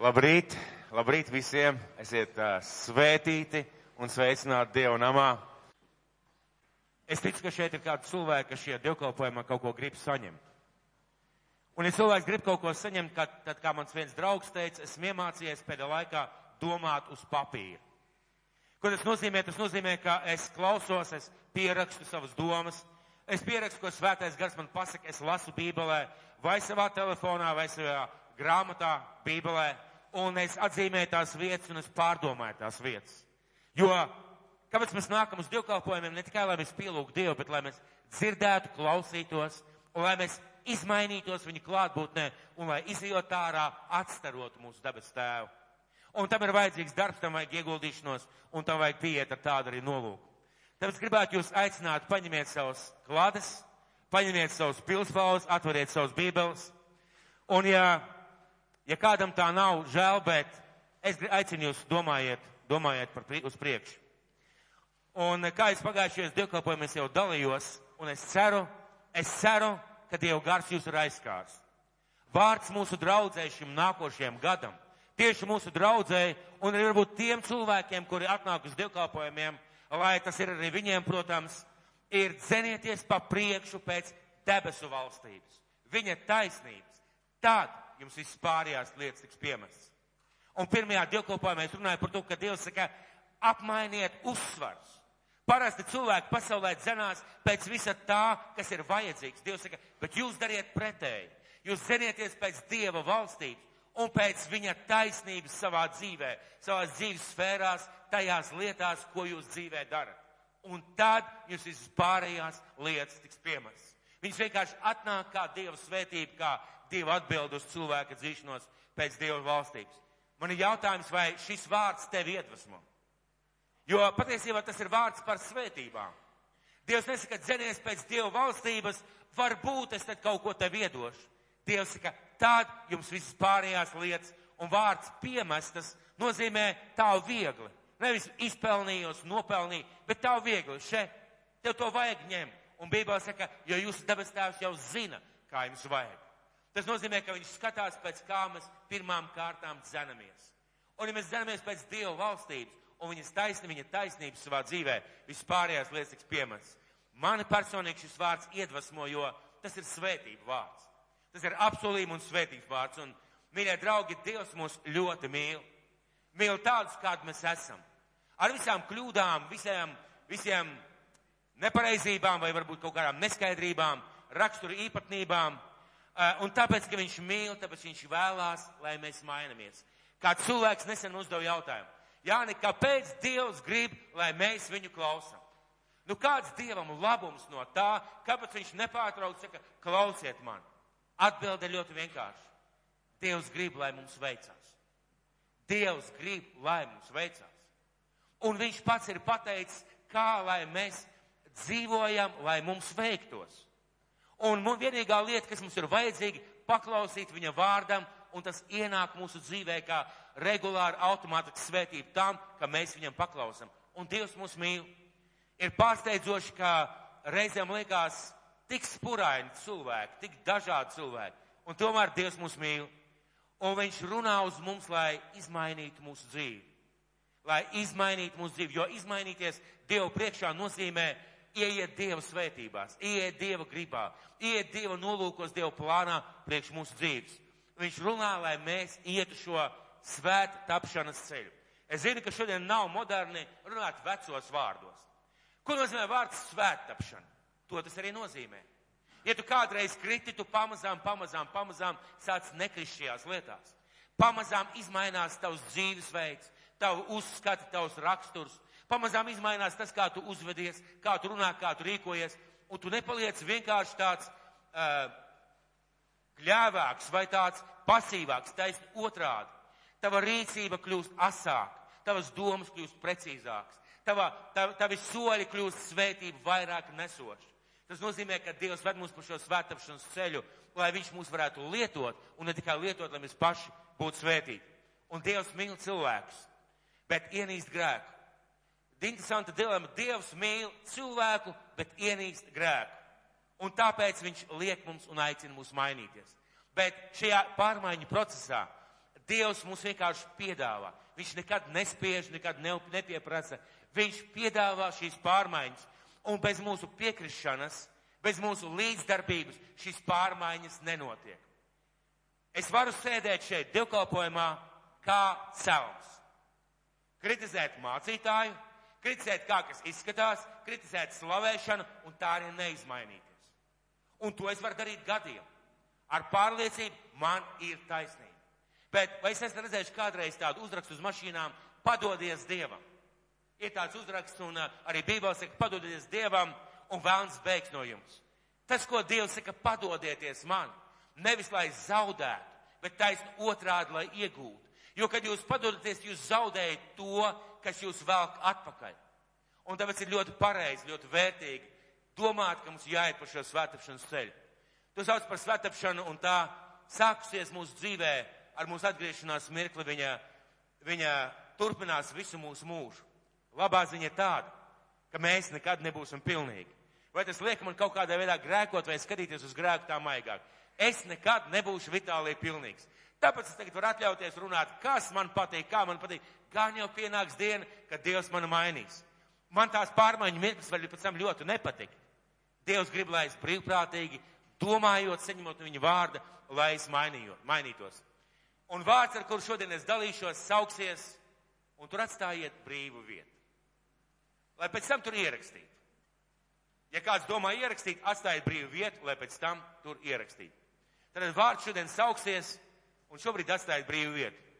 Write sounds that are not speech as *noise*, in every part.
Labrīt, labrīt visiem! Esiet uh, svētīti un sveicināti Dieva namā. Es ticu, ka šeit ir kādi cilvēki, kas šajā dievkalpojumā kaut ko grib saņemt. Un, ja cilvēks grib kaut ko saņemt, kad, tad, kā mans viens draugs teica, esmu iemācījies pēdējā laikā domāt uz papīra. Ko tas nozīmē? Tas nozīmē, ka es klausos, es pierakstu savas domas, es pierakstu, ko svētais gars man pasaka, es lasu bībelē, vai savā telefonā, vai savā grāmatā, bībelē, un es atzīmēju tās vietas un es pārdomāju tās vietas. Jo, kāpēc mēs nākam uz dievkalpojumiem, ne tikai lai mēs pielūgtu Dievu, bet lai mēs dzirdētu, klausītos, un lai mēs izmainītos viņa klātbūtnē, un lai izjot ārā atstarotu mūsu dabas tēvu. Un tam ir vajadzīgs darbs, tam vajag ieguldīšanos, un tam vajag pieiet ar tādu arī nolūku. Tāpēc gribētu jūs aicināt, paņemiet savus klādes, paņemiet savus pilspaus, atveriet savus bībeles. Un ja Ja kādam tā nav žēl, bet es aicinu jūs domājiet, domājiet par uz priekšu. Un kā es pagājušajos dievkalpojumos jau dalījos, un es ceru, es ceru, ka Dieva gars jūs ir aizskārs. Vārds mūsu draudzē šim nākošajam gadam, tieši mūsu draudzē, un arī varbūt tiem cilvēkiem, kuri atnāk uz dievkalpojumiem, lai tas ir arī viņiem, protams, ir dzenieties pa priekšu pēc debesu valstības, viņa taisnības. Tad jums viss pārējās lietas tiks piemestas. Un pirmajā dievkalpojumā mēs runājam par to, ka Dievs saka, apmainiet uzsvars. Parasti cilvēki pasaulē dzenās pēc visa tā, kas ir vajadzīgs. Dievs saka, bet jūs dariet pretēji. Jūs zenieties pēc Dieva valstības un pēc viņa taisnības savā dzīvē, savās dzīves sfērās, tajās lietās, ko jūs dzīvē darat. Un tad jūs visas pārējās lietas tiks piemestas. Viņš vienkārši atnāk kā Dieva svētība, kā Dieva atbild uz cilvēka dzīšanos pēc Dieva valstības. Man ir jautājums, vai šis vārds tevi iedvesmo? Jo patiesībā tas ir vārds par svētībām. Dievs nesaka, dzenies pēc Dieva valstības, varbūt es tad kaut ko tev iedošu. Dievs saka, tad jums visas pārējās lietas un vārds piemestas nozīmē tā viegli. Nevis izpelnījos, nopelnīju, bet tā viegli. Še, tev to vajag ņemt. Un Bībelē saka, jo jūsu debes tēvs jau zina, kā jums vajag. Tas nozīmē, ka viņš skatās pēc kā mēs pirmām kārtām dzenamies. Un ja mēs dzenamies pēc Dieva valstības un viņas taisni, viņa taisnības savā dzīvē, vispārējās lietas tiks piemērs. Mani personīgi šis vārds iedvesmo, jo tas ir svētība vārds. Tas ir apsolījuma un svētības vārds. Un, mīļie draugi, Dievs mūs ļoti mīl. Mīl tādus, kādi mēs esam. Ar visām kļūdām, visiem, visiem nepareizībām vai varbūt kaut kādām neskaidrībām, rakstura īpatnībām Eh, un tāpēc, ka viņš mīl, tāpēc viņš vēlās, lai mēs mainamies. Kāds cilvēks nesen uzdeva jautājumu. Jāni, kāpēc Dievs grib, lai mēs viņu klausām? Nu, kāds Dievam labums no tā, kāpēc viņš nepārtrauc saka, klausiet man? Atbilde ļoti vienkārši. Dievs grib, lai mums veicās. Dievs grib, lai mums veicās. Un viņš pats ir pateicis, kā lai mēs dzīvojam, lai mums veiktos. Un vienīgā lieta, kas mums ir vajadzīga, paklausīt viņa vārdam, un tas ienāk mūsu dzīvē kā regulāra automātiska svētība tam, ka mēs viņam paklausam. Un Dievs mūs mīl. Ir pārsteidzoši, ka reizēm liekas tik spuraini cilvēki, tik dažādi cilvēki, un tomēr Dievs mūs mīl. Un viņš runā uz mums, lai izmainītu mūsu dzīvi. Lai izmainītu mūsu dzīvi, jo izmainīties Dievu priekšā nozīmē ieiet Dieva svētībās, ieiet Dieva gribā, ieiet Dieva nolūkos, Dieva plānā priekš mūsu dzīves. Viņš runā, lai mēs ietu šo svētu tapšanas ceļu. Es zinu, ka šodien nav moderni runāt vecos vārdos. Ko nozīmē vārds svēttapšana? To tas arī nozīmē. Ja tu kādreiz kriti, tu pamazām, pamazām, pamazām sāc nekrist šajās lietās. Pamazām izmainās tavs dzīvesveids, tavu uzskati, tavs raksturs, pamazām izmainās tas, kā tu uzvedies, kā tu runā, kā tu rīkojies, un tu nepaliec vienkārši tāds uh, kļāvāks vai tāds pasīvāks, taisn otrādi. Tava rīcība kļūst asāk, tavas domas kļūst precīzākas, tava, tav, tavi soļi kļūst svētību vairāk nesoši. Tas nozīmē, ka Dievs ved mūs pa šo svētāpšanas ceļu, lai Viņš mūs varētu lietot, un ne tikai lietot, lai mēs paši būtu svētīti. Un Dievs mīl cilvēkus, bet ienīst grēku. Interesanta dilema. Dievs mīl cilvēku, bet ienīst grēku. Un tāpēc viņš liek mums un aicina mūs mainīties. Bet šajā pārmaiņu procesā Dievs mums vienkārši piedāvā. Viņš nekad nespiež, nekad ne, nepieprasa. Viņš piedāvā šīs pārmaiņas. Un bez mūsu piekrišanas, bez mūsu līdzdarbības šīs pārmaiņas nenotiek. Es varu sēdēt šeit divkalpojumā kā celms. Kritizēt mācītāju, kritizēt kā kas izskatās, kritizēt slavēšanu un tā arī neizmainīties. Un to es varu darīt gadiem. Ar pārliecību man ir taisnība. Bet vai es esmu redzējis kādreiz tādu uzrakstu uz mašīnām, padodies Dievam? Ir tāds uzraksts, un uh, arī Bībelē saka, padodieties Dievam, un vēlns beigs no jums. Tas, ko Dievs saka, padodieties man, nevis lai zaudētu, bet taisni otrādi, lai iegūtu. Jo, kad jūs padodaties, jūs zaudējat to, kas jūs velk atpakaļ. Un tāpēc ir ļoti pareizi, ļoti vērtīgi domāt, ka mums jāiet pa šo svētāpšanas ceļu. To sauc par svētāpšanu, un tā sākusies mūsu dzīvē ar mūsu atgriešanās mirkli. Viņa, viņa turpinās visu mūsu mūžu. Labā ziņa ir tāda, ka mēs nekad nebūsim pilnīgi. Vai tas liek man kaut kādā veidā grēkot vai skatīties uz grēku tā maigāk? Es nekad nebūšu vitālī pilnīgs. Tāpēc es tagad varu atļauties runāt, kas man patīk, kā man patīk. Gan jau pienāks diena, kad Dievs mani mainīs. Man tās pārmaiņu mirklis vēl pēc tam ļoti nepatīk. Dievs grib, lai es brīvprātīgi, domājot, saņemot viņa vārda, lai es mainījot, mainītos. Un vārds, ar kuru šodien es dalīšos, sauksies, un tur atstājiet brīvu vietu. Lai pēc tam tur ierakstītu. Ja kāds domā ierakstīt, atstājiet brīvu vietu, lai pēc tam tur ierakstītu. Tad vārds šodien sauksies, un šobrīd atstājiet brīvu vietu.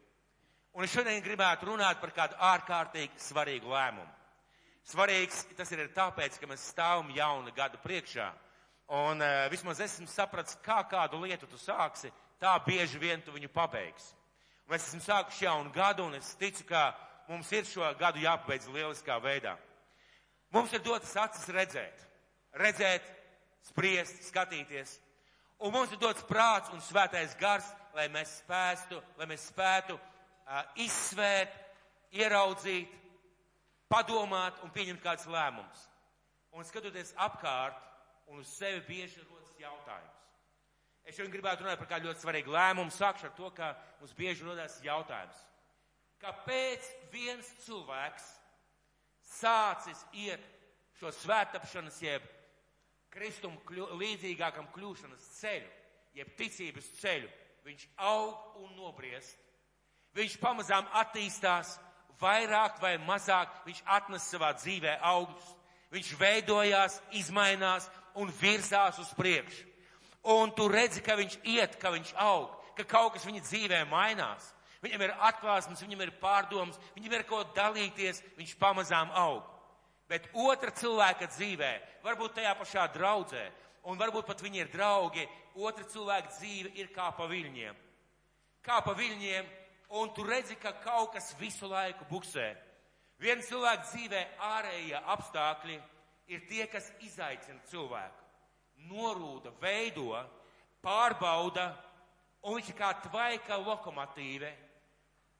Un es šodien gribētu runāt par kādu ārkārtīgi svarīgu lēmumu. Svarīgs tas ir tāpēc, ka mēs stāvam jaunu gadu priekšā. Un uh, vismaz esmu sapratis, kā kādu lietu tu sāksi, tā bieži vien tu viņu pabeigsi. Mēs esam sākuši jaunu gadu, un es ticu, ka mums ir šo gadu jāpabeidz lieliskā veidā. Mums ir dotas acis redzēt, redzēt, spriest, skatīties. Un mums ir dots prāts un svētais gars, lai mēs spētu, lai mēs spētu izsvērt, ieraudzīt, padomāt un pieņemt kāds lēmums. Un skatoties apkārt un uz sevi bieži rodas jautājums. Es šodien gribētu runāt par kādu ļoti svarīgu lēmumu. Sākšu ar to, ka mums bieži rodas jautājums. Kāpēc viens cilvēks sācis iet šo svētapšanas, jeb kristumu kļu, līdzīgākam kļūšanas ceļu, jeb ticības ceļu, viņš aug un nobriest. Viņš pamazām attīstās, vairāk vai mazāk viņš atnes savā dzīvē augļus. Viņš veidojās, izmainās un virzās uz priekšu. Un tu redzi, ka viņš iet, ka viņš aug, ka kaut kas viņa dzīvē mainās. Viņam ir atklāsmes, viņam ir pārdomas, viņam ir ko dalīties, viņš pamazām aug. Bet otra cilvēka dzīvē, varbūt tajā pašā draudzē, un varbūt pat viņi ir draugi, otra cilvēka dzīve ir kā pa viļņiem. Kā pa viļņiem, un tu redzi, ka kaut kas visu laiku buksē. Viena cilvēka dzīvē ārējie apstākļi ir tie, kas izaicina cilvēku. Norūda, veido, pārbauda, un viņš ir kā tvaika lokomotīve.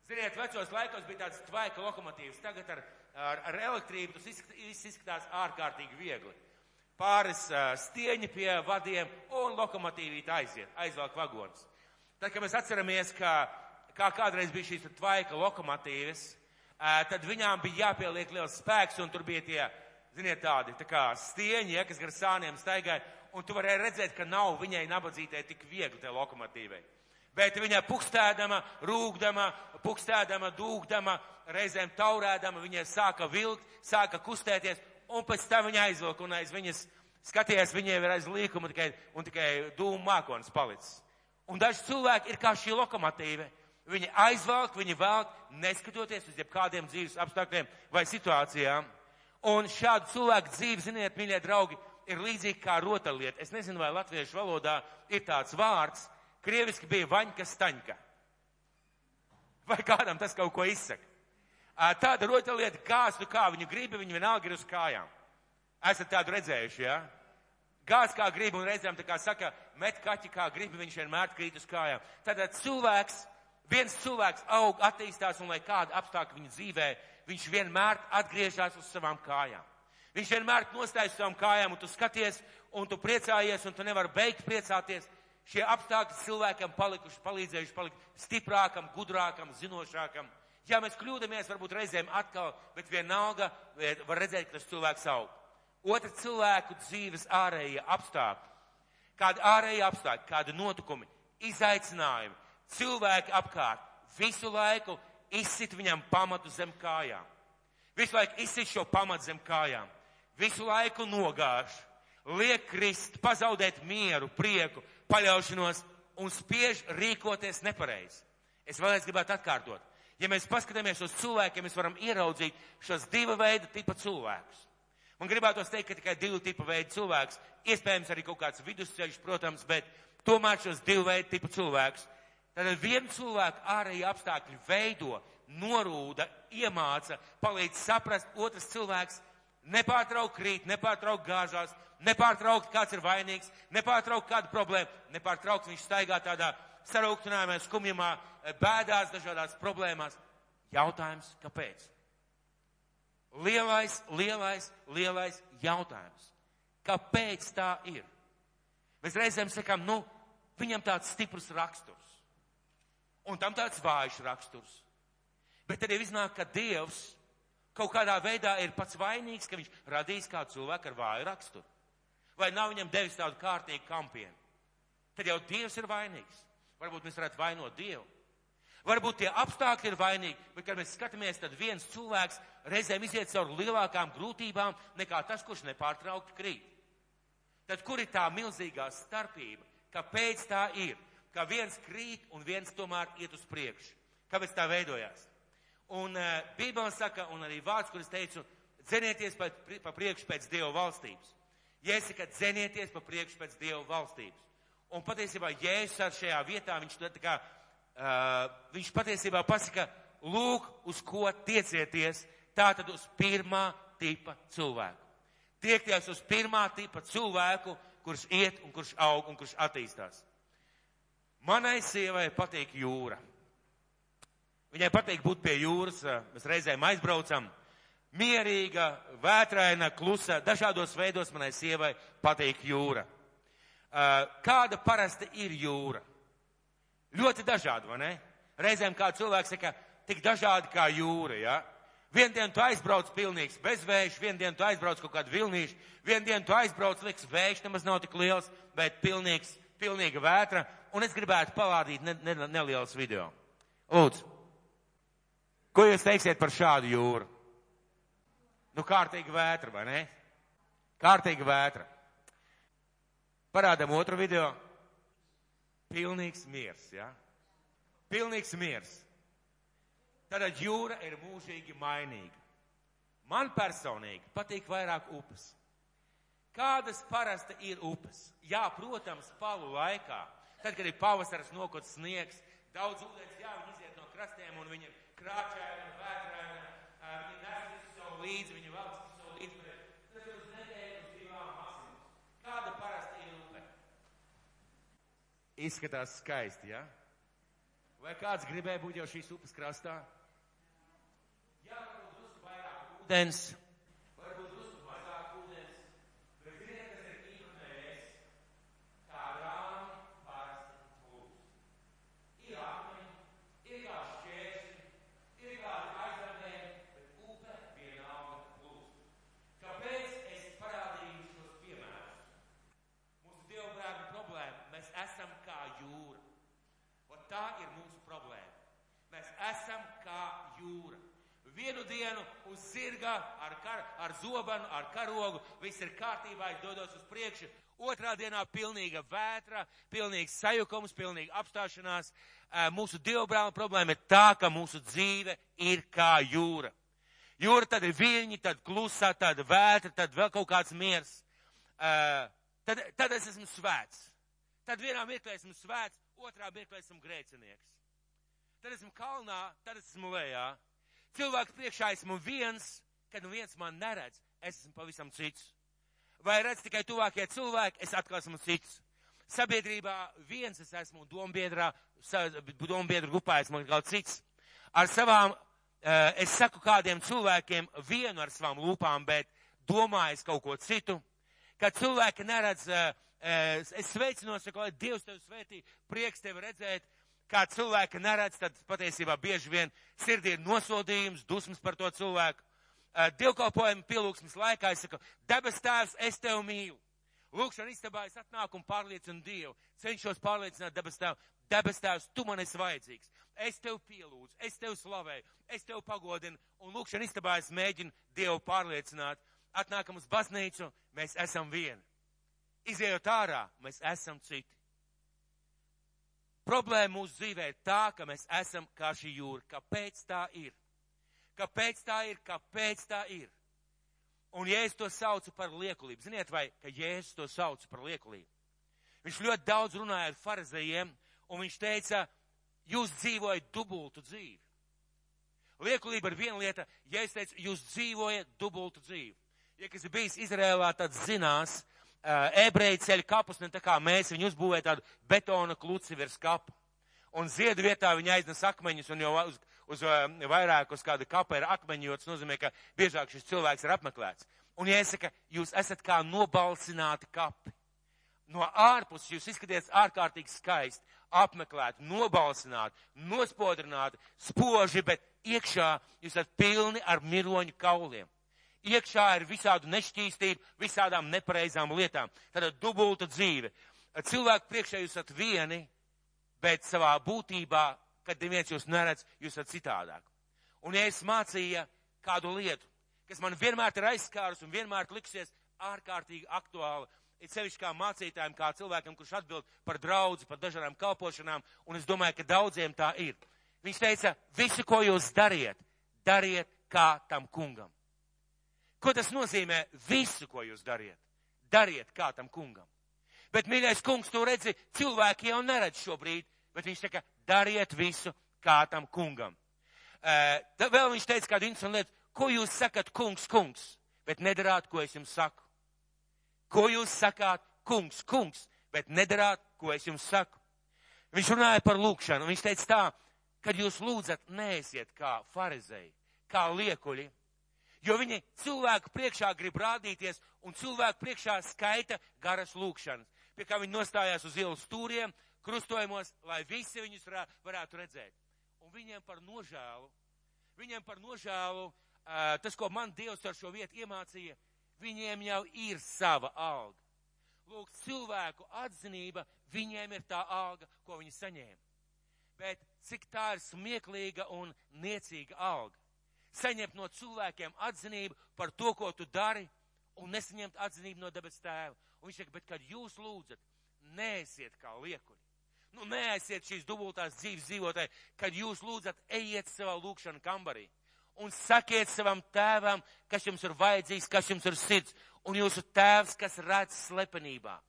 Ziniet, vecos laikos bija tāds tvaika lokomotīvs, tagad ar, ar, ar elektrību tas viss izskatās ārkārtīgi viegli. Pāris uh, stieņi pie vadiem un lokomotīvīt aiziet, aizvelk vagonus. Tad, kad mēs atceramies, ka kā kādreiz bija šīs tvaika lokomotīvas, tad viņām bija jāpieliek liels spēks, un tur bija tie, ziniet, tādi tā kā stieņi, ja, kas gar sāniem staigāja, un tu varēji redzēt, ka nav viņai nabadzītē tik viegli tai lokomotīvai. Bet viņa pukstēdama, rūgdama, pukstēdama, dūgdama, reizēm taurēdama, viņai sāka vilkt, sāka kustēties, un pēc tam viņa aizvilka, un aiz viņas skaties, viņai ir aiz līkuma tikai, un tikai dūmu mākonis palicis. Un daži cilvēki ir kā šī lokomotīva. Viņi aizvelk, viņi velk, neskatoties uz jebkādiem dzīves apstākļiem vai situācijām. Un šādu cilvēku dzīvi, ziniet, mīļie draugi, ir līdzīgi kā rotaļlieta. Es nezinu, vai latviešu valodā ir tāds vārds, krieviski bija vaņka staņka. Vai kādam tas kaut ko izsaka? Tāda rotaļlieta, kāds tu kā viņu gribi, viņi vienalga ir uz kājām. Esat tādu redzējuši, jā? Ja? Gāz kā grib un reizēm tā kā saka, met kaķi kā grib, viņš vienmēr krīt uz kājām. Tātad cilvēks viens cilvēks aug, attīstās un lai kāda apstākļa viņa dzīvē, viņš vienmēr atgriežas uz savām kājām. Viņš vienmēr nostājas uz savām kājām un tu skaties un tu priecājies un tu nevari beigt priecāties, šie apstākļi cilvēkam palikuši, palīdzējuši palikt stiprākam, gudrākam, zinošākam. Jā, mēs kļūdamies varbūt reizēm atkal, bet vienalga var redzēt, ka tas cilvēks aug. Otra cilvēku dzīves ārējie apstākļi. Kādi ārējie apstākļi, kādi notikumi, izaicinājumi, cilvēki apkārt visu laiku izsit viņam pamatu zem kājām. Visu laiku izsit šo pamatu zem kājām. Visu laiku nogāž, liek krist, pazaudēt mieru, prieku, paļaušanos un spiež rīkoties nepareizi. Es vēlreiz gribētu atkārtot. Ja mēs paskatāmies uz cilvēkiem, mēs varam ieraudzīt šos divu veidu tipa cilvēkus. Man gribētos teikt, ka tikai divu tipu veidu cilvēks, iespējams arī kaut kāds vidusceļš, protams, bet tomēr šos divu veidu tipu cilvēkus. Tad vienu cilvēku ārēji apstākļi veido, norūda, iemāca, palīdz saprast, otrs cilvēks nepārtraukt krīt, nepārtraukt gāžās, nepārtraukt kāds ir vainīgs, nepārtraukt kādu problēmu, nepārtraukt viņš staigā tādā sarūktinājumā, skumjumā, bēdās, dažādās problēmās. Jautājums, kāpēc? Lielais, lielais, lielais jautājums. Kāpēc tā ir? Mēs reizēm sakām, nu, viņam tāds stiprs raksturs. Un tam tāds vājš raksturs. Bet tad jau iznāk, ka Dievs kaut kādā veidā ir pats vainīgs, ka viņš radīs kādu cilvēku ar vāju raksturu. Vai nav viņam devis tādu kārtīgu kampienu? Tad jau Dievs ir vainīgs. Varbūt mēs varētu vainot Dievu. Varbūt tie apstākļi ir vainīgi, bet, kad mēs skatāmies, tad viens cilvēks reizēm iziet cauri lielākām grūtībām nekā tas, kurš nepārtraukti krīt. Tad kur ir tā milzīgā starpība? Kāpēc tā ir? Ka viens krīt un viens tomēr iet uz priekšu. Kāpēc tā veidojās? Un uh, Bībele saka, un arī vārds, kur es teicu, dzenieties pa, pa priekšu pēc Dieva valstības. Jēzus saka, dzenieties pa priekšu pēc Dieva valstības. Un patiesībā Jēzus šajā vietā, viņš tā kā uh, viņš patiesībā pasaka, lūk, uz ko tiecieties, tātad uz pirmā tipa cilvēku. Tiekties uz pirmā tipa cilvēku, kurš iet un kurš aug un kurš attīstās. Manai sievai patīk jūra. Viņai patīk būt pie jūras, mēs reizēm aizbraucam. Mierīga, vētraina, klusa, dažādos veidos manai sievai patīk jūra. Kāda parasti ir jūra? Ļoti dažādi, vai ne? Reizēm kā cilvēks saka, tik dažādi kā jūra, ja? Vienu dienu tu aizbrauc pilnīgs bezvējš, vienu dienu tu aizbrauc kaut kādu vilnīšu, vienu dienu tu aizbrauc, liks vējš nemaz nav tik liels, bet pilnīgs, pilnīga vētra, un es gribētu pavādīt ne, ne, neliels video. Lūdzu. Ko jūs teiksiet par šādu jūru? Nu, kārtīga vētra, vai ne? Kārtīga vētra. Parādam otru video. Pilnīgs miers, jā. Ja? Pilnīgs miers. Tātad jūra ir mūžīgi mainīga. Man personīgi patīk vairāk upes. Kādas parasti ir upes? Jā, protams, palu laikā. Tad, kad ir pavasaris nokots sniegs, daudz ūdens, jā, viņi iziet no krastiem un viņi ir krāčaini un vētraini. Viņi nes visu savu līdzi, viņi velk visu savu līdzi, tas ir uz nedēļu, uz divām asinis. Kāda parasti izskatās skaisti, ja? Vai kāds gribēja būt jau šīs upes krastā? Jā, varbūt drusku vairāk ūdens, varbūt drusku mazāk ūdens, bet ziniet, kas ir īpatnējais? Tā rāmi parasti plūst. Ir akmeņi, ir kā šķēršļi, ir kādi aizardēji, bet upe vienalga plūst. Kāpēc es parādīju šos piemērus? Mūsu dievbērnu problēma, mēs esam kā jūra. Un tā ir mūsu problēma. Mēs esam kā jūra. Vienu dienu uz zirga, ar, kar, ar zobenu, ar karogu, viss ir kārtībā, es dodos uz priekšu. Otrā dienā pilnīga vētra, pilnīgs sajukums, pilnīga apstāšanās. Mūsu dievbrāla problēma ir tā, ka mūsu dzīve ir kā jūra. Jūra tad ir viļņi, tad klusā, tad vētra, tad vēl kaut kāds miers. Tad, tad es esmu svēts. Tad vienā mirklī esmu svēts, otrā mirklī esmu grēcinieks. Tad esmu kalnā, tad esmu lejā. Cilvēku priekšā esmu viens, kad nu viens man neredz, es esmu pavisam cits. Vai redz tikai tuvākie cilvēki, es atkal esmu cits. Sabiedrībā viens es esmu dombiedrā, dombiedru grupā esmu kaut cits. Ar savām, es saku kādiem cilvēkiem vienu ar savām lūpām, bet domāju kaut ko citu. Kad cilvēki neredz uh, Es sveicinos, ka, lai Dievs tevi svētī, prieks tevi redzēt, kā cilvēka neredz, tad patiesībā bieži vien sirdī ir nosodījums, dusmas par to cilvēku. Dievkalpojumu pielūgsmes laikā es saku, debes tēvs, es tevi mīlu. Lūkšana istabā es atnāku un pārliecinu Dievu, cenšos pārliecināt debes tēvu. Debes tēvs, tu man esi vajadzīgs. Es tev pielūdzu, es tev slavēju, es tev pagodinu, un lūkšana istabā es mēģinu Dievu pārliecināt. Atnākam uz baznīcu, mēs esam vieni. Izejot ārā, mēs esam citi. Problēma mūsu dzīvē ir tā, ka mēs esam kā šī jūra. Kāpēc tā ir? Kāpēc tā ir? Kāpēc tā ir? Un Jēzus to sauca par liekulību. Ziniet, vai, ka Jēzus to sauca par liekulību? Viņš ļoti daudz runāja ar farizējiem, un viņš teica, jūs dzīvojat dubultu dzīvi. Liekulība ir viena lieta, ja es teicu, jūs dzīvojat dubultu dzīvi. Ja kas ir bijis Izrēlā, tad zinās, ebreji ceļ kapus, ne tā kā mēs, viņi uzbūvēja tādu betona kluci virs kapu. Un ziedu vietā viņi aiznes akmeņus, un jau uz, uz vairāk uz kāda kapa ir akmeņi, jo tas nozīmē, ka biežāk šis cilvēks ir apmeklēts. Un jāsaka, jūs esat kā nobalsināti kapi. No ārpuses jūs izskaties ārkārtīgi skaisti, apmeklēti, nobalsināti, nospodrināti, spoži, bet iekšā jūs esat pilni ar miroņu kauliem iekšā ir visādu nešķīstību, visādām nepareizām lietām. Tāda dubulta dzīve. Cilvēku priekšā jūs esat vieni, bet savā būtībā, kad neviens jūs neredz, jūs esat citādāk. Un ja es mācīju kādu lietu, kas man vienmēr ir aizskārus un vienmēr liksies ārkārtīgi aktuāli, ir sevišķi kā mācītājiem, kā cilvēkam, kurš atbild par draudzi, par dažādām kalpošanām, un es domāju, ka daudziem tā ir. Viņš teica, visu, ko jūs dariet, dariet kā tam kungam. Ko tas nozīmē? Visu, ko jūs dariet, dariet kā tam kungam. Bet, mīļais kungs, tu redzi, cilvēki jau neredz šobrīd, bet viņš saka, dariet visu kā tam kungam. Uh, vēl viņš teica kādu interesantu lietu, ko jūs sakat, kungs, kungs, bet nedarāt, ko es jums saku. Ko jūs sakāt, kungs, kungs, bet nedarāt, ko es jums saku. Viņš runāja par lūkšanu, viņš teica tā, kad jūs lūdzat, neesiet kā farizēji, kā liekuļi, jo viņi cilvēku priekšā grib rādīties un cilvēku priekšā skaita garas lūkšanas, pie kā viņi nostājās uz ielas stūriem, krustojumos, lai visi viņus varētu redzēt. Un viņiem par nožēlu, viņiem par nožēlu, tas, ko man Dievs ar šo vietu iemācīja, viņiem jau ir sava alga. Lūk, cilvēku atzinība, viņiem ir tā alga, ko viņi saņēma. Bet cik tā ir smieklīga un niecīga alga saņemt no cilvēkiem atzinību par to, ko tu dari, un nesaņemt atzinību no debes tēva. Un viņš saka, bet kad jūs lūdzat, neesiet kā liekuļi. Nu, neesiet šīs dubultās dzīves dzīvotāji, kad jūs lūdzat, ejiet savā lūkšana kambarī un sakiet savam tēvam, kas jums ir vajadzīgs, kas jums ir sirds, un jūsu tēvs, kas redz slepenībā,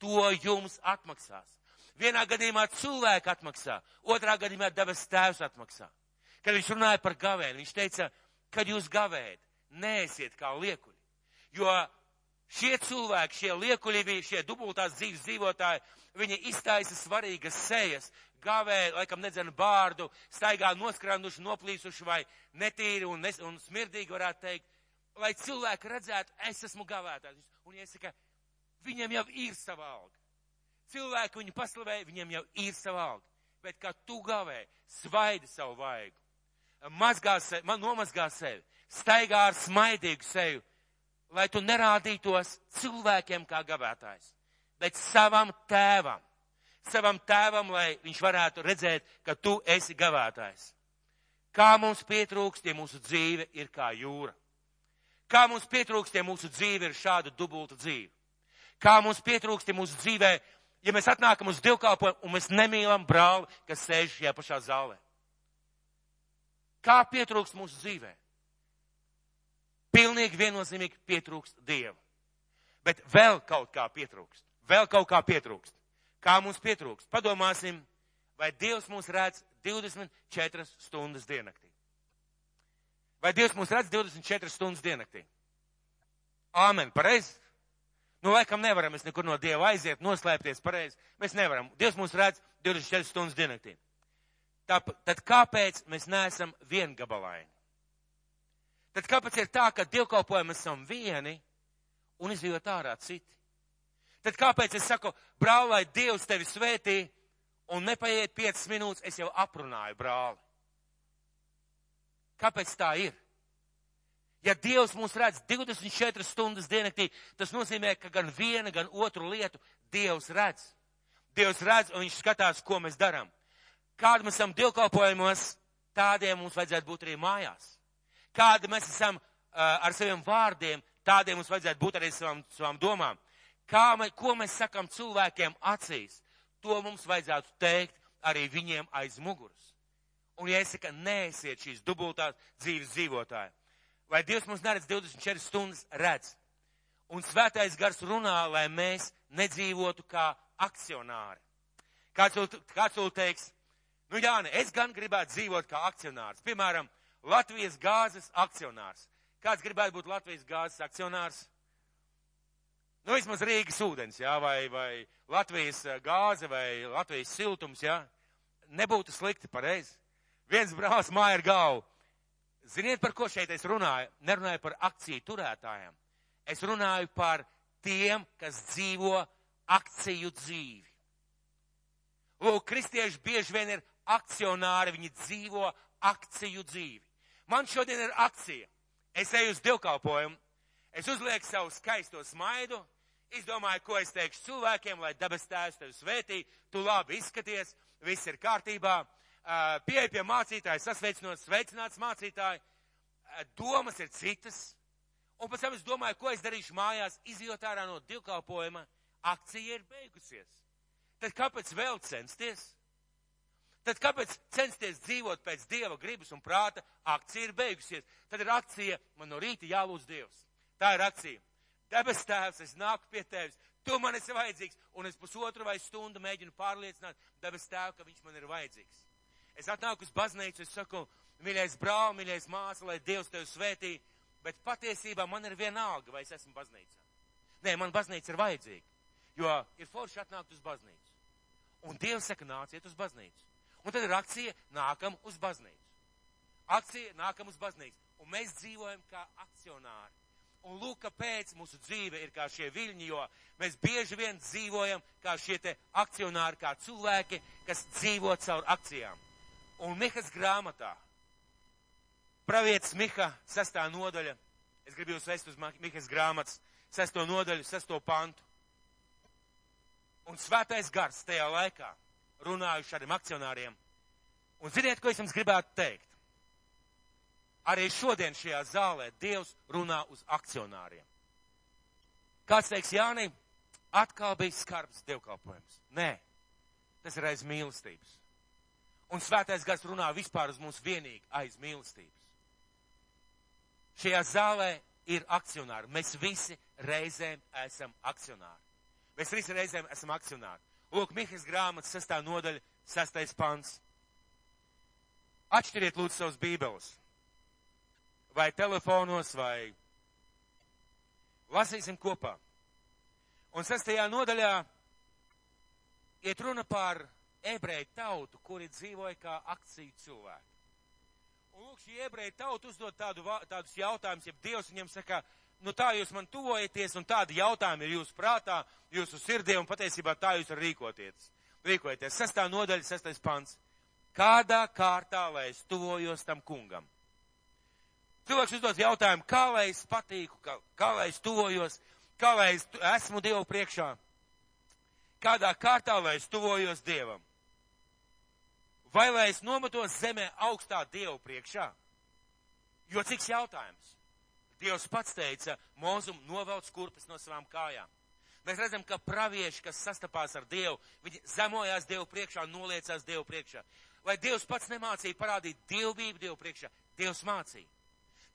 to jums atmaksās. Vienā gadījumā cilvēki atmaksā, otrā gadījumā debes tēvs atmaksā kad viņš runāja par gavēnu, viņš teica, kad jūs gavējat, neesiet kā liekuļi. Jo šie cilvēki, šie liekuļi bija, šie dubultās dzīves dzīvotāji, viņi iztaisa svarīgas sejas, gavē, laikam nedzena bārdu, staigā noskranduši, noplīsuši vai netīri un, nes, un smirdīgi varētu teikt, lai cilvēki redzētu, es esmu gavētājs. Un iesaka, viņiem jau ir sava alga. Cilvēki viņu paslavēja, viņiem jau ir sava alga. Bet kā tu gavē, svaidi savu vaigu mazgā sevi, man nomazgā sevi, staigā ar smaidīgu seju, lai tu nerādītos cilvēkiem kā gavētājs, bet savam tēvam, savam tēvam, lai viņš varētu redzēt, ka tu esi gavētājs. Kā mums pietrūkst, ja mūsu dzīve ir kā jūra? Kā mums pietrūkst, ja mūsu dzīve ir šāda dubulta dzīve? Kā mums pietrūkst, ja mūsu dzīvē, ja mēs atnākam uz divkalpojumu un mēs nemīlam brāli, kas sēž šajā pašā zālē? Kā pietrūkst mūsu dzīvē? Pilnīgi viennozīmīgi pietrūkst Dieva. Bet vēl kaut kā pietrūkst. Vēl kaut kā pietrūkst. Kā mums pietrūkst? Padomāsim, vai Dievs mūs redz 24 stundas diennaktī. Vai Dievs mūs redz 24 stundas diennaktī? Āmen, pareizi? Nu, laikam nevaram mēs nekur no Dieva aiziet, noslēpties pareizi. Mēs nevaram. Dievs mūs redz 24 stundas diennaktī. Tā, tad kāpēc mēs neesam viengabalaini? Tad kāpēc ir tā, ka dievkalpojumi esam vieni un izjūt ārā citi? Tad kāpēc es saku, brāl, lai Dievs tevi svētī, un nepaiet 5 minūtes, es jau aprunāju brāli? Kāpēc tā ir? Ja Dievs mūs redz 24 stundas diennaktī, tas nozīmē, ka gan viena, gan otru lietu Dievs redz. Dievs redz un viņš skatās, ko mēs darām. Kādi mēs esam dievkalpojumos, tādiem mums vajadzētu būt arī mājās. Kādi mēs esam uh, ar saviem vārdiem, tādiem mums vajadzētu būt arī savām, savām domām. Kā mēs, ko mēs sakam cilvēkiem acīs, to mums vajadzētu teikt arī viņiem aiz muguras. Un ja es saku, neesiet šīs dubultās dzīves dzīvotāji, vai Dievs mums neredz 24 stundas redz? Un svētais gars runā, lai mēs nedzīvotu kā akcionāri. Kāds vēl, kāds vēl teiks, nu jā, ne, es gan gribētu dzīvot kā akcionārs. Piemēram, Latvijas gāzes akcionārs. Kāds gribētu būt Latvijas gāzes akcionārs? Nu, vismaz Rīgas ūdens, jā, vai, vai Latvijas eh, gāze, vai Latvijas siltums, jā. Nebūtu slikti, pareizi. Viens brālis māja ar galvu. Ziniet, par ko šeit es runāju? Nerunāju par akciju turētājiem. Es runāju par tiem, kas dzīvo akciju dzīvi. Lūk, kristieši bieži vien ir akcionāri, viņi dzīvo akciju dzīvi. Man šodien ir akcija. Es eju uz dievkalpojumu, es uzlieku savu skaisto smaidu, izdomāju, ko es teikšu cilvēkiem, lai dabas tēvs tevi svētī, tu labi izskaties, viss ir kārtībā, pieeja pie mācītāja, sasveicinos, sveicināts mācītāji, domas ir citas, un pēc tam es domāju, ko es darīšu mājās, izjot ārā no divkalpojuma, akcija ir beigusies. Tad kāpēc vēl censties? Tad kāpēc censties dzīvot pēc Dieva gribas un prāta? Akcija ir beigusies. Tad ir akcija, man no rīta jālūdz Dievs. Tā ir akcija. Debes tēvs, es nāku pie tevis. Tu man esi vajadzīgs. Un es pusotru vai stundu mēģinu pārliecināt debes tēvu, ka viņš man ir vajadzīgs. Es atnāku uz baznīcu, es saku, mīļais brāl, mīļais māsa, lai Dievs tevi svētī. Bet patiesībā man ir vienalga, vai es esmu baznīcā. Nē, man baznīca ir vajadzīga. Jo ir forši atnākt uz baznīcu. Un Dievs saka, nāciet uz baznīcu. Un tad ir akcija nākam uz baznīcu. Akcija nākam uz baznīcu. Un mēs dzīvojam kā akcionāri. Un lūk, kāpēc mūsu dzīve ir kā šie viļņi, jo mēs bieži vien dzīvojam kā šie te akcionāri, kā cilvēki, kas dzīvo caur akcijām. Un Mihas grāmatā, pravietis Miha, sestā nodaļa, es gribu jūs vest uz Mihas grāmatas, sesto nodaļu, sesto pantu. Un svētais gars tajā laikā runāju šādiem akcionāriem. Un ziniet, ko es jums gribētu teikt? Arī šodien šajā zālē Dievs runā uz akcionāriem. Kāds teiks, Jāni, atkal bija skarbs dievkalpojums. Nē, tas ir aiz mīlestības. Un svētais gars runā vispār uz mums vienīgi aiz mīlestības. Šajā zālē ir akcionāri. Mēs visi reizēm esam akcionāri. Mēs visi reizēm esam akcionāri. Lūk, Mihas grāmatas sestā nodaļa, sestais pants. Atšķiriet lūdzu savus bībeles. Vai telefonos, vai lasīsim kopā. Un sestajā nodaļā iet runa par ebreju tautu, kuri dzīvoja kā akciju cilvēki. Un lūk, šī ebreja tauta uzdod tādu, tādus jautājumus, ja Dievs viņam saka, nu tā jūs man tuvojaties un tādi jautājumi ir jūsu prātā, jūsu sirdī un patiesībā tā jūs rīkoties. Rīkojieties. Sestā nodaļa, sestais pants. Kādā kārtā, lai es tuvojos tam kungam? Cilvēks uzdod jautājumu, kā lai es patīku, kā, kā lai es tuvojos, kā lai es esmu Dievu priekšā? Kādā kārtā, lai es tuvojos Dievam? Vai lai es nometos zemē augstā Dievu priekšā? Jo cik jautājums? Dievs pats teica, mūzum novelc kurpes no savām kājām. Mēs redzam, ka pravieši, kas sastapās ar Dievu, viņi zemojās Dievu priekšā, noliecās Dievu priekšā. Vai Dievs pats nemācīja parādīt dievbību Dievu priekšā? Dievs mācīja.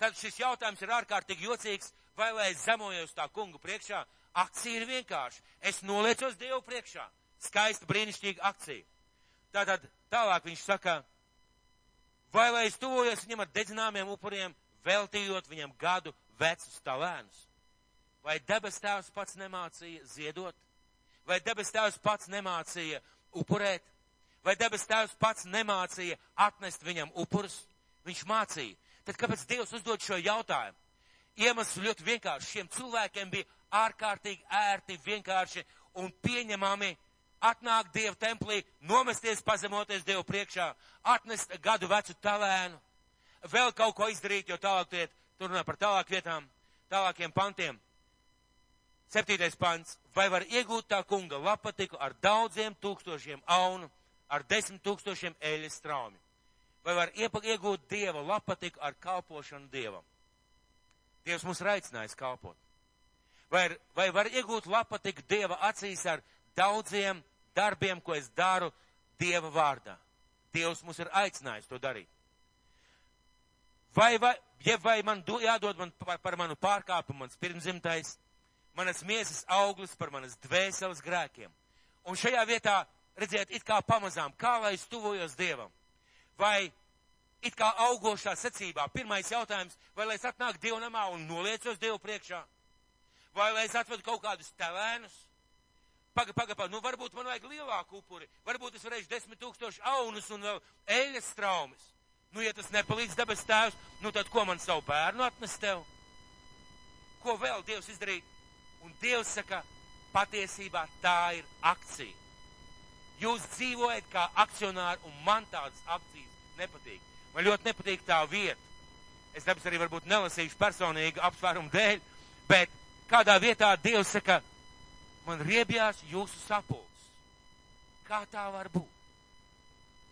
Tad šis jautājums ir ārkārtīgi jocīgs, vai lai es zemojos tā kungu priekšā? Akcija ir vienkārši. Es noliecos Dievu priekšā. Skaista, brīnišķīga akcija. Tātad tālāk viņš saka, vai lai es tuvojos viņam ar dedzināmiem upuriem, veltījot viņam gadu vecus talēnus. Vai debes tēvs pats nemācīja ziedot? Vai debes tēvs pats nemācīja upurēt? Vai debes tēvs pats nemācīja atnest viņam upurus? Viņš mācīja. Tad kāpēc Dievs uzdod šo jautājumu? Iemesls ļoti vienkārši. Šiem cilvēkiem bija ārkārtīgi ērti, vienkārši un pieņemami atnākt Dieva templī, nomesties, pazemoties Dievu priekšā, atnest gadu vecu talēnu, vēl kaut ko izdarīt, jo tālāk tiet, tur runā par tālāk vietām, tālākiem pantiem. Septītais pants. Vai var iegūt tā kunga lapatiku ar daudziem tūkstošiem aunu, ar desmit tūkstošiem eļas straumi? Vai var iegūt dieva lapatiku ar kalpošanu dievam? Dievs mums ir aicinājis kalpot. Vai, vai var iegūt lapatiku dieva acīs ar daudziem darbiem, ko es daru dieva vārdā? Dievs mums ir aicinājis to darīt. Vai, vai, ja vai man do, jādod man par, par manu pārkāpumu, mans pirmzimtais, manas miesas auglis par manas dvēseles grēkiem. Un šajā vietā, redziet, it kā pamazām, kā lai es tuvojos Dievam. Vai it kā augošā secībā, pirmais jautājums, vai lai es atnāku Dievu namā un noliecos Dievu priekšā? Vai lai es atvedu kaut kādus tevēnus? Paga, paga, paga, nu varbūt man vajag lielāku upuri, varbūt es varēšu desmit tūkstoši aunus un vēl eļas traumas. Nu, ja tas nepalīdz debes tēvs, nu tad ko man savu bērnu atnest tev? Ko vēl Dievs izdarīt? Un Dievs saka, patiesībā tā ir akcija. Jūs dzīvojat kā akcionāri, un man tādas akcijas nepatīk. Man ļoti nepatīk tā vieta. Es tāpēc arī varbūt nelasīšu personīgi apsvērumu dēļ, bet kādā vietā Dievs saka, man riebjās jūsu sapulcs. Kā tā var būt?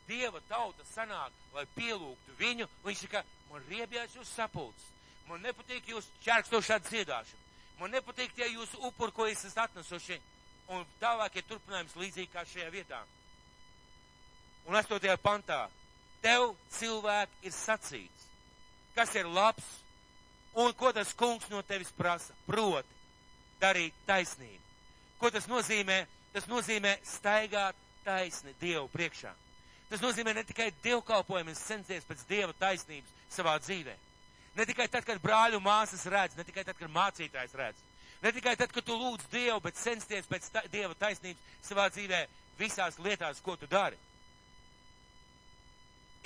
Dieva tauta sanāk, lai pielūgtu viņu, un viņš saka, man riebjās jūsu sapulcs. Man nepatīk jūsu čērkstošā dziedāšana. Man nepatīk tie jūsu upuri, ko jūs esat atnesuši. Un tālāk ir turpinājums līdzīgi kā šajā vietā. Un 8. pantā. Tev cilvēki ir sacīts, kas ir labs un ko tas kungs no tevis prasa. Proti, darīt taisnību. Ko tas nozīmē? Tas nozīmē staigāt taisni Dievu priekšā. Tas nozīmē ne tikai dievkalpojumu, censties pēc Dieva taisnības savā dzīvē. Ne tikai tad, kad brāļu māsas redz, ne tikai tad, kad mācītājs redz. Ne tikai tad, kad tu lūdz Dievu, bet censties pēc ta Dieva taisnības savā dzīvē visās lietās, ko tu dari.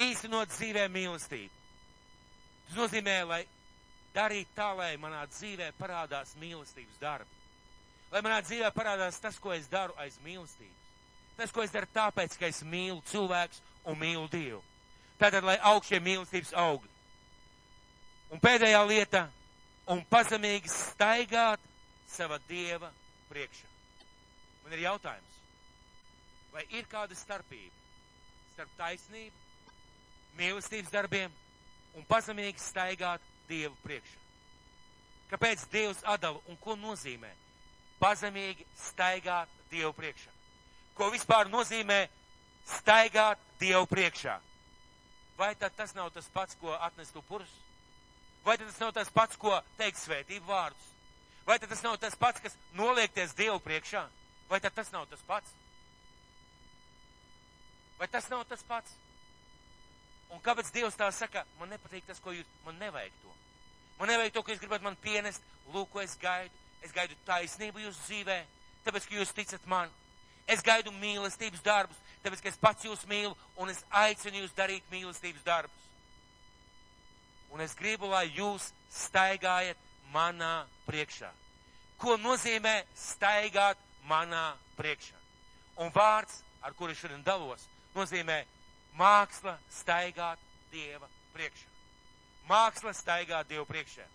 Īstenot dzīvē mīlestību. Tas nozīmē, lai darīt tā, lai manā dzīvē parādās mīlestības darbi. Lai manā dzīvē parādās tas, ko es daru aiz mīlestības. Tas, ko es daru tāpēc, ka es mīlu cilvēks un mīlu Dievu. Tātad, lai augšie mīlestības augļi. Un pēdējā lieta - un pazemīgi staigāt sava dieva priekšā. Man ir jautājums, vai ir kāda starpība starp taisnību, mīlestības darbiem un pazemīgi staigāt dievu priekšā? Kāpēc Dievs atdala un ko nozīmē pazemīgi staigāt dievu priekšā? Ko vispār nozīmē staigāt dievu priekšā? Vai tad tas nav tas pats, ko atnest upurus? Vai tas nav tas pats, ko teikt svētību vārdus? Vai tas nav tas pats, kas noliekties Dievu priekšā? Vai tas nav tas pats? Vai tas nav tas pats? Un kāpēc Dievs tā saka, man nepatīk tas, ko jūs, man nevajag to. Man nevajag to, ka jūs gribat man pienest, lūk, ko es gaidu. Es gaidu taisnību jūsu dzīvē, tāpēc, ka jūs ticat man. Es gaidu mīlestības darbus, tāpēc, ka es pats jūs mīlu un es aicinu jūs darīt mīlestības darbus un es gribu, lai jūs staigājat manā priekšā. Ko nozīmē staigāt manā priekšā? Un vārds, ar kuru šodien dalos, nozīmē māksla staigāt Dieva priekšā. Māksla staigāt Dievu priekšā.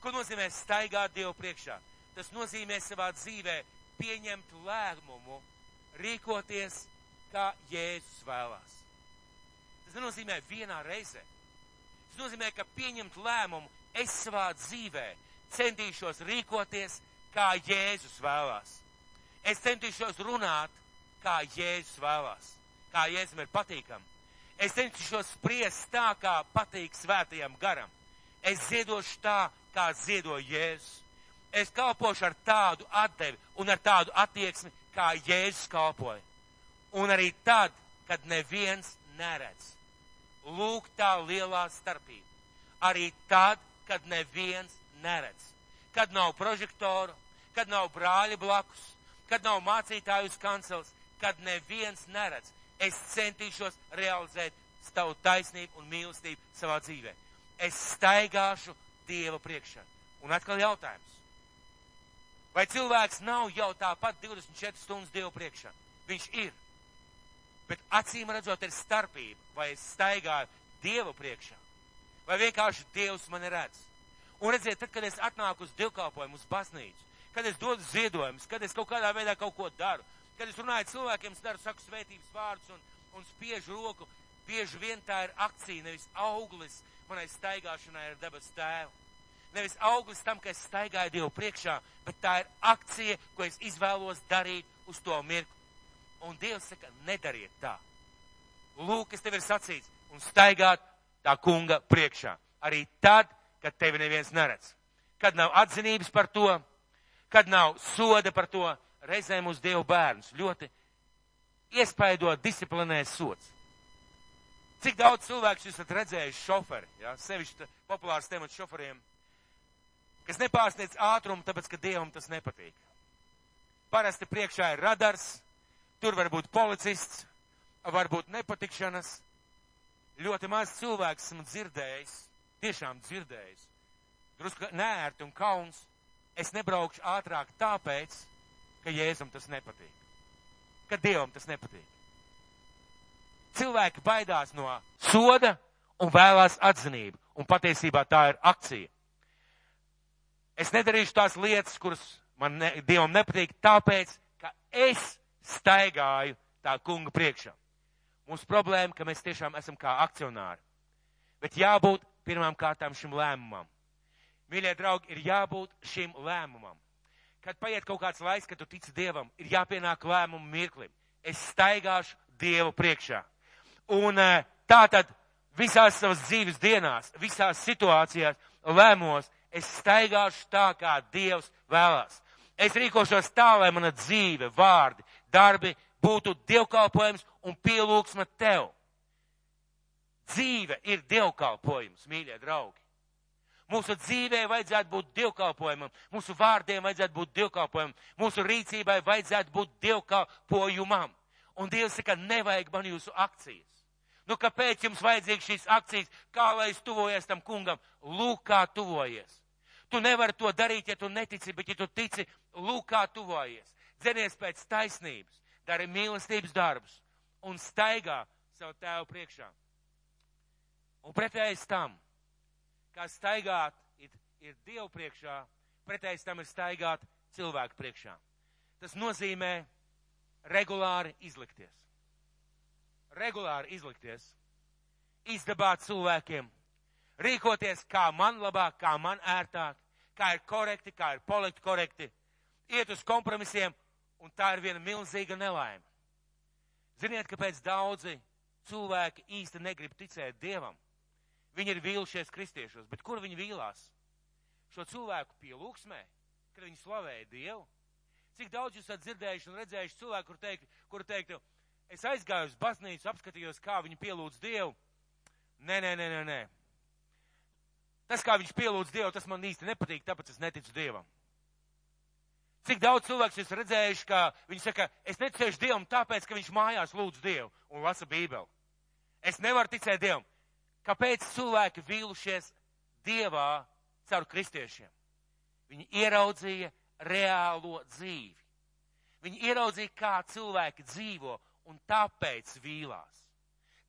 Ko nozīmē staigāt Dievu priekšā? Tas nozīmē savā dzīvē pieņemt lēmumu, rīkoties, kā Jēzus vēlās. Tas nenozīmē vienā reizē Tas nozīmē, ka pieņemt lēmumu es savā dzīvē centīšos rīkoties, kā Jēzus vēlās. Es centīšos runāt, kā Jēzus vēlās, kā Jēzum ir patīkam. Es centīšos spriest tā, kā patīk svētajam garam. Es ziedošu tā, kā ziedo Jēzus. Es kalpošu ar tādu atdevi un ar tādu attieksmi, kā Jēzus kalpoja. Un arī tad, kad neviens neredz. Lūk, tā lielā starpība. Arī tad, kad neviens neredz. Kad nav prožektoru, kad nav brāļa blakus, kad nav mācītāju uz kancels, kad neviens neredz. Es centīšos realizēt savu taisnību un mīlestību savā dzīvē. Es staigāšu Dieva priekšā. Un atkal jautājums. Vai cilvēks nav jau tāpat 24 stundas Dievu priekšā? Viņš ir. Bet acīm redzot, ir starpība, vai es staigāju Dievu priekšā, vai vienkārši Dievs mani redz. Un redziet, tad, kad es atnāku uz divkalpojumu, uz baznīcu, kad es dodu ziedojumus, kad es kaut kādā veidā kaut ko daru, kad es runāju cilvēkiem, es daru saku svētības vārdus un, un spiežu roku, bieži vien tā ir akcija, nevis auglis manai staigāšanai ar debes tēvu. Nevis auglis tam, ka es staigāju Dievu priekšā, bet tā ir akcija, ko es izvēlos darīt uz to mirkli. Un Dievs saka, nedariet tā. Lūk, kas tev ir sacīts, un staigāt tā kunga priekšā. Arī tad, kad tevi neviens neredz. Kad nav atzinības par to, kad nav soda par to, reizēm uz Dievu bērnus ļoti iespaidot disciplinēs sots. Cik daudz cilvēku jūs esat redzējuši šoferi, ja? sevišķi populārs temats šoferiem, kas nepārsniedz ātrumu, tāpēc, ka Dievam tas nepatīk. Parasti priekšā ir radars, tur var būt policists, var būt nepatikšanas. Ļoti maz cilvēks esmu dzirdējis, tiešām dzirdējis, drusku nērti un kauns. Es nebraukšu ātrāk tāpēc, ka Jēzum tas nepatīk, ka Dievam tas nepatīk. Cilvēki baidās no soda un vēlās atzinību, un patiesībā tā ir akcija. Es nedarīšu tās lietas, kuras man ne, Dievam nepatīk, tāpēc, ka es staigāju tā kunga priekšā. Mūsu problēma, ka mēs tiešām esam kā akcionāri. Bet jābūt pirmām kārtām šim lēmumam. Mīļie draugi, ir jābūt šim lēmumam. Kad paiet kaut kāds laiks, kad tu tici Dievam, ir jāpienāk lēmumu mirklim. Es staigāšu Dievu priekšā. Un eh, tā tad visās savas dzīves dienās, visās situācijās, lēmos, es staigāšu tā, kā Dievs vēlās. Es rīkošos tā, lai mana dzīve, vārdi, darbi būtu dievkalpojums un pielūgsma tev. Dzīve ir dievkalpojums, mīļie draugi. Mūsu dzīvē vajadzētu būt dievkalpojumam, mūsu vārdiem vajadzētu būt dievkalpojumam, mūsu rīcībai vajadzētu būt dievkalpojumam. Un Dievs saka, nevajag man jūsu akcijas. Nu, kāpēc jums vajadzīgs šīs akcijas? Kā lai es tuvojies tam kungam? Lūk, kā tuvojies. Tu nevari to darīt, ja tu netici, bet ja tu tici, lūk, kā tuvojies. Dzenies pēc taisnības, dari mīlestības darbus un staigā savu tēvu priekšā. Un pretējais tam, kā staigāt ir, ir Dievu priekšā, pretējais tam ir staigāt cilvēku priekšā. Tas nozīmē regulāri izlikties. Regulāri izlikties, izdabāt cilvēkiem, rīkoties kā man labāk, kā man ērtāk, kā ir korekti, kā ir politi korekti, iet uz kompromisiem, un tā ir viena milzīga nelaime. Ziniet, kāpēc daudzi cilvēki īsti negrib ticēt Dievam? Viņi ir vīlušies kristiešos, bet kur viņi vīlās? Šo cilvēku pielūgsmē, kad viņi slavēja Dievu? Cik daudz jūs esat dzirdējuši un redzējuši cilvēku, kur teikt, kur teiktu, es aizgāju uz baznīcu, apskatījos, kā viņi pielūdz Dievu. Nē, nē, nē, nē, nē. Tas, kā viņš pielūdz Dievu, tas man īsti nepatīk, tāpēc es neticu Dievam. Cik daudz cilvēku esmu redzējuši, ka viņi saka, es neticēšu Dievam tāpēc, ka viņš mājās lūdz Dievu un lasa Bībeli. Es nevaru ticēt Dievam. Kāpēc cilvēki vīlušies Dievā caur kristiešiem? Viņi ieraudzīja reālo dzīvi. Viņi ieraudzīja, kā cilvēki dzīvo, un tāpēc vīlās.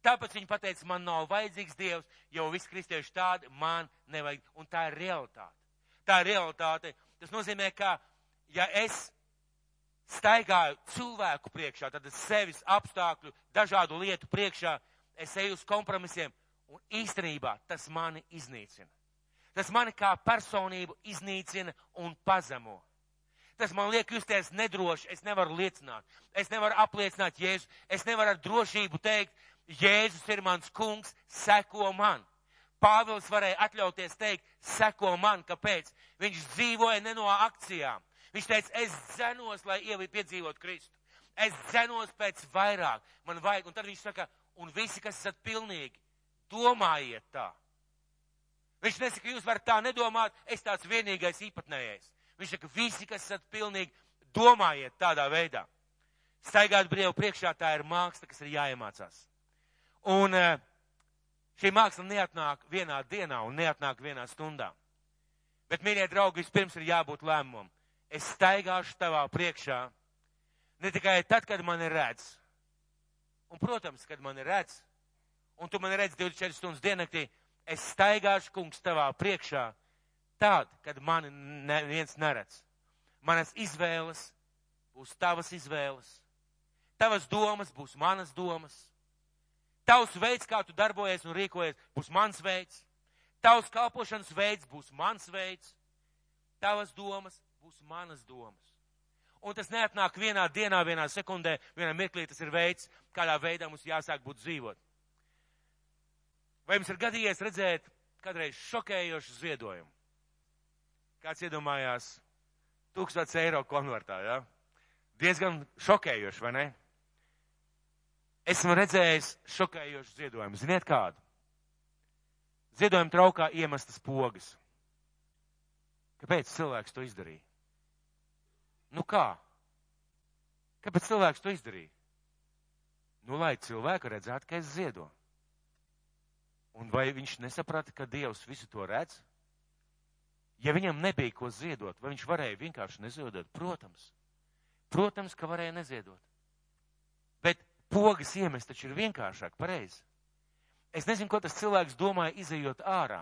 Tāpēc viņi pateica, man nav vajadzīgs Dievs, jo visi kristieši tādi man nevajag. Un tā ir realitāte. Tā ir realitāte. Tas nozīmē, ka ja es staigāju cilvēku priekšā, tad sevis apstākļu, dažādu lietu priekšā, es eju uz kompromisiem, un īstenībā tas mani iznīcina. Tas mani kā personību iznīcina un pazemo. Tas man liek justies nedroši, es nevaru liecināt, es nevaru apliecināt Jēzu, es nevaru ar drošību teikt, Jēzus ir mans kungs, seko man. Pāvils varēja atļauties teikt, seko man, kāpēc? Viņš dzīvoja ne no akcijām. Viņš teica, es dzenos, lai ievi piedzīvot Kristu. Es dzenos pēc vairāk, man vajag. Un tad viņš saka, un visi, kas esat pilnīgi, domājiet tā. Viņš nesaka, jūs varat tā nedomāt, es tāds vienīgais īpatnējais. Viņš saka, visi, kas esat pilnīgi, domājiet tādā veidā. Staigāt brīvu priekšā tā ir māksla, kas ir jāiemācās. Un eh, šī māksla neatnāk vienā dienā un neatnāk vienā stundā. Bet, mīļie draugi, vispirms ir jābūt lēmumam. es staigāšu tavā priekšā, ne tikai tad, kad mani redz. Un, protams, kad mani redz, un tu mani redz 24 stundas diennaktī, es staigāšu, kungs, tavā priekšā, tad, kad mani neviens neredz. Manas izvēles būs tavas izvēles. Tavas domas būs manas domas. Tavs veids, kā tu darbojies un rīkojies, būs mans veids. Tavs kalpošanas veids būs mans veids. Tavas domas būs manas domas. Un tas neatnāk vienā dienā, vienā sekundē, vienā mirklī. Tas ir veids, kādā veidā mums jāsāk būt dzīvot. Vai jums ir gadījies redzēt kādreiz šokējošu ziedojumu? Kāds iedomājās tūkstots eiro konvertā, jā? Ja? Diezgan šokējoši, vai ne? Esmu redzējis šokējošu ziedojumu. Ziniet kādu? Ziedojuma traukā iemestas pogas. Kāpēc cilvēks to izdarīja? Nu kā? Kāpēc cilvēks to izdarīja? Nu, lai cilvēku redzētu, ka es ziedoju. Un vai viņš nesaprata, ka Dievs visu to redz? Ja viņam nebija ko ziedot, vai viņš varēja vienkārši neziedot? Protams. Protams, ka varēja neziedot. Pogas iemest taču ir vienkāršāk, pareizi. Es nezinu, ko tas cilvēks domāja, izējot ārā.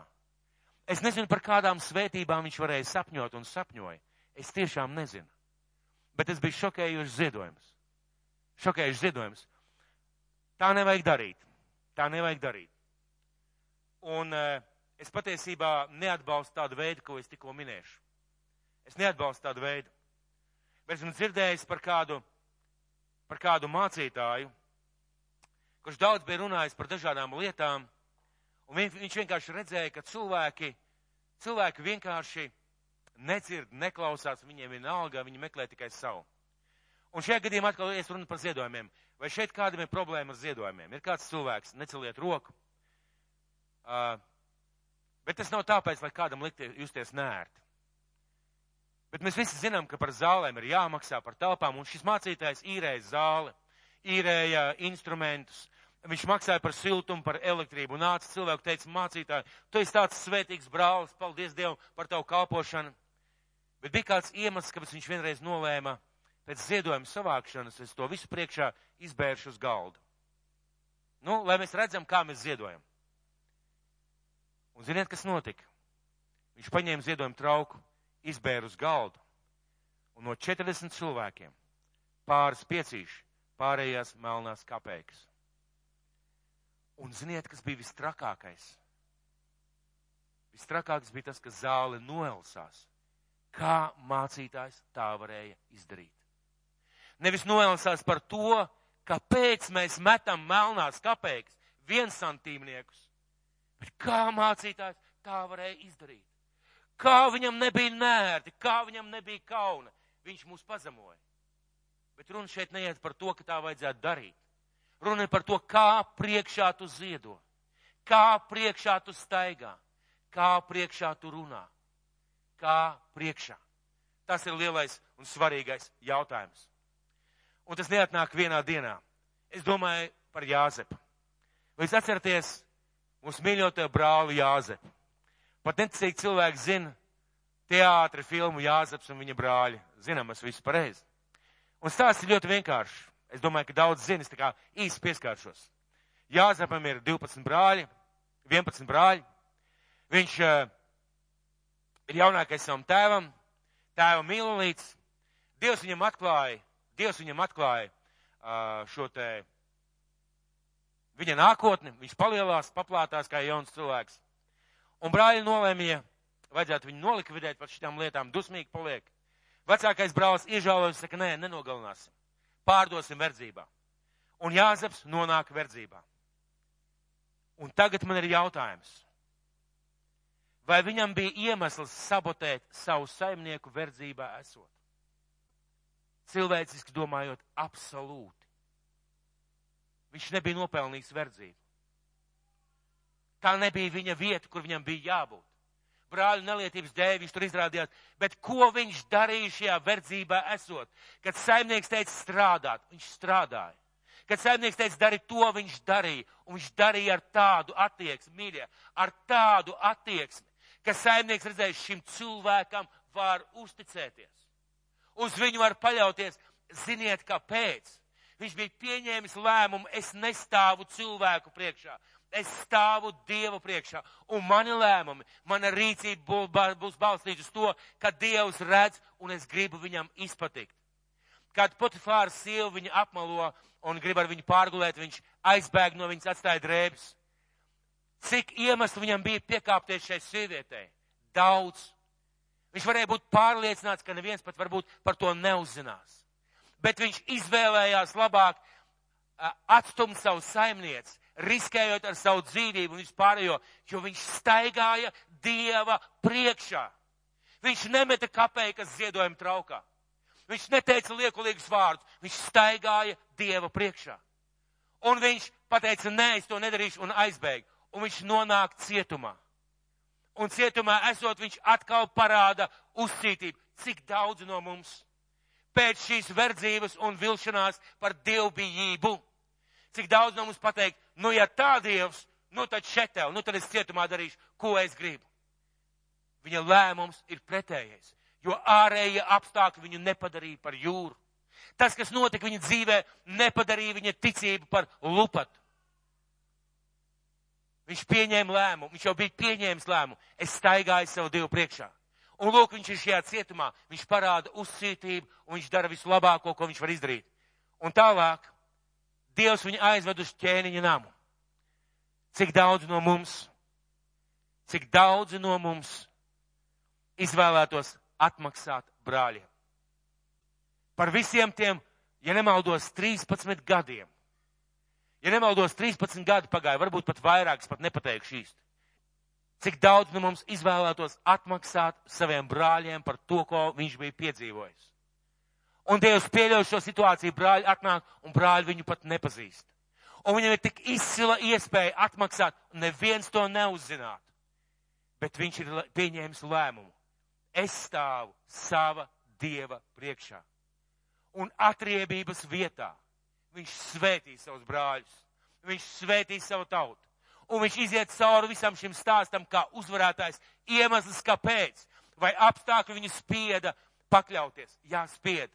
Es nezinu, par kādām svētībām viņš varēja sapņot un sapņoja. Es tiešām nezinu. Bet tas bija šokējošs ziedojums. Šokējošs ziedojums. Tā nevajag darīt. Tā nevajag darīt. Un uh, es patiesībā neatbalstu tādu veidu, ko es tikko minēšu. Es neatbalstu tādu veidu. Bet esmu dzirdējis par kādu, par kādu mācītāju, kurš daudz bija runājis par dažādām lietām, un viņš vienkārši redzēja, ka cilvēki, cilvēki vienkārši nedzird, neklausās, viņiem ir alga, viņi meklē tikai savu. Un šajā gadījumā atkal es runu par ziedojumiem. Vai šeit kādam ir problēma ar ziedojumiem? Ir kāds cilvēks, neceliet roku. Uh, bet tas nav tāpēc, lai kādam likties justies nērti. Bet mēs visi zinām, ka par zālēm ir jāmaksā par telpām, un šis mācītājs īrēja zāli, īrēja instrumentus, viņš maksāja par siltumu, par elektrību, un nāca cilvēku teica, mācītāji, tu esi tāds svētīgs brālis, paldies Dievam par tavu kalpošanu. Bet bija kāds iemesls, kāpēc viņš vienreiz nolēma pēc ziedojuma savākšanas, es to visu priekšā izbēršu uz galdu. Nu, lai mēs redzam, kā mēs ziedojam. Un ziniet, kas notika? Viņš paņēma ziedojumu trauku, izbēra uz galdu. Un no 40 cilvēkiem pāris piecīši pārējās melnās kapeikas. Un ziniet, kas bija vistrakākais? Vistrakākais bija tas, ka zāle noelsās. Kā mācītājs tā varēja izdarīt? Nevis noelsās par to, kāpēc mēs metam melnās kapeikas, viens santīmniekus, bet kā mācītājs tā varēja izdarīt? Kā viņam nebija nērti, kā viņam nebija kauna. Viņš mūs pazemoja. Bet runa šeit neiet par to, ka tā vajadzētu darīt. Runa ir par to, kā priekšā tu ziedo, kā priekšā tu staigā, kā priekšā tu runā, kā priekšā. Tas ir lielais un svarīgais jautājums. Un tas neatnāk vienā dienā. Es domāju par Jāzepu. Vai jūs atceraties mūsu mīļoto brāli Jāzepu? Pat neticīgi cilvēki zina teātri, filmu Jāzeps un viņa brāļi. Zinām, es visu pareizi. Un stāsts ir ļoti vienkāršs. Es domāju, ka daudz zina, es tā kā īsti pieskāršos. Jāzepam ir 12 brāļi, 11 brāļi. Viņš uh, ir jaunākais savam tēvam, tēva mīlulīts. Dievs viņam atklāja, Dievs viņam atklāja uh, šo te viņa nākotni. Viņš palielās, paplātās kā jauns cilvēks. Un brāļi nolēmīja, vajadzētu viņu nolikvidēt par šitām lietām, dusmīgi paliek. Vecākais brālis iežālojas, saka, nē, nenogalināsim. Pārdosim verdzībā. Un Jāzeps nonāk verdzībā. Un tagad man ir jautājums. Vai viņam bija iemesls sabotēt savu saimnieku verdzībā esot? Cilvēciski domājot, absolūti. Viņš nebija nopelnījis verdzību. Tā nebija viņa vieta, kur viņam bija jābūt. Brāļu nelietības dēļ viņš tur izrādījās, bet ko viņš darīja šajā verdzībā esot? Kad saimnieks teica strādāt, viņš strādāja. Kad saimnieks teica darīt to, viņš darīja, un viņš darīja ar tādu attieksmi, mīļie, ar tādu attieksmi, ka saimnieks redzēja šim cilvēkam var uzticēties. Uz viņu var paļauties. Ziniet, kāpēc? Viņš bija pieņēmis lēmumu, es nestāvu cilvēku priekšā. Es stāvu Dievu priekšā, un mani lēmumi, mana rīcība būs balstīta uz to, ka Dievs redz, un es gribu viņam izpatikt. Kad Potifāra sieva viņu apmalo un grib ar viņu pārgulēt, viņš aizbēg no viņas, atstāja drēbes. Cik iemeslu viņam bija piekāpties šai sievietei? Daudz. Viņš varēja būt pārliecināts, ka neviens pat varbūt par to neuzzinās. Bet viņš izvēlējās labāk atstumt savu saimnieci, riskējot ar savu dzīvību un vispārējo, jo viņš staigāja Dieva priekšā. Viņš nemeta kapeikas ziedojuma traukā. Viņš neteica liekulīgus vārdus, viņš staigāja Dieva priekšā. Un viņš pateica, nē, es to nedarīšu un aizbēga. Un viņš nonāk cietumā. Un cietumā esot, viņš atkal parāda uzcītību. Cik daudz no mums pēc šīs verdzības un vilšanās par dievbijību. Cik daudz no mums pateikt, nu ja tā dievs, nu tad šeit tev, nu tad es cietumā darīšu, ko es gribu. Viņa lēmums ir pretējais, jo ārējie apstākļi viņu nepadarīja par jūru. Tas, kas notika viņa dzīvē, nepadarīja viņa ticību par lupatu. Viņš pieņēma lēmumu, viņš jau bija pieņēmis lēmumu. Es staigāju savu Dievu priekšā. Un lūk, viņš ir šajā cietumā, viņš parāda uzcītību un viņš dara visu labāko, ko viņš var izdarīt. Un tālāk Dievs viņu aizved uz ķēniņa namu. Cik daudz no mums, cik daudz no mums izvēlētos atmaksāt brāļiem. Par visiem tiem, ja nemaldos, 13 gadiem Ja nemaldos, 13 gadi pagāja, varbūt pat vairākas, pat nepateikšu īsti. Cik daudz no mums izvēlētos atmaksāt saviem brāļiem par to, ko viņš bija piedzīvojis. Un Dievs pieļauj šo situāciju, brāļi atnāk un brāļi viņu pat nepazīst. Un viņam ir tik izcila iespēja atmaksāt, neviens to neuzzināt. Bet viņš ir pieņēmis lēmumu. Es stāvu sava Dieva priekšā. Un atriebības vietā viņš svētīs savus brāļus, viņš svētīs savu tautu. Un viņš iziet cauri visam šim stāstam kā uzvarētājs. Iemesls, kāpēc? Vai apstākļi viņu spieda pakļauties? Jā, spieda.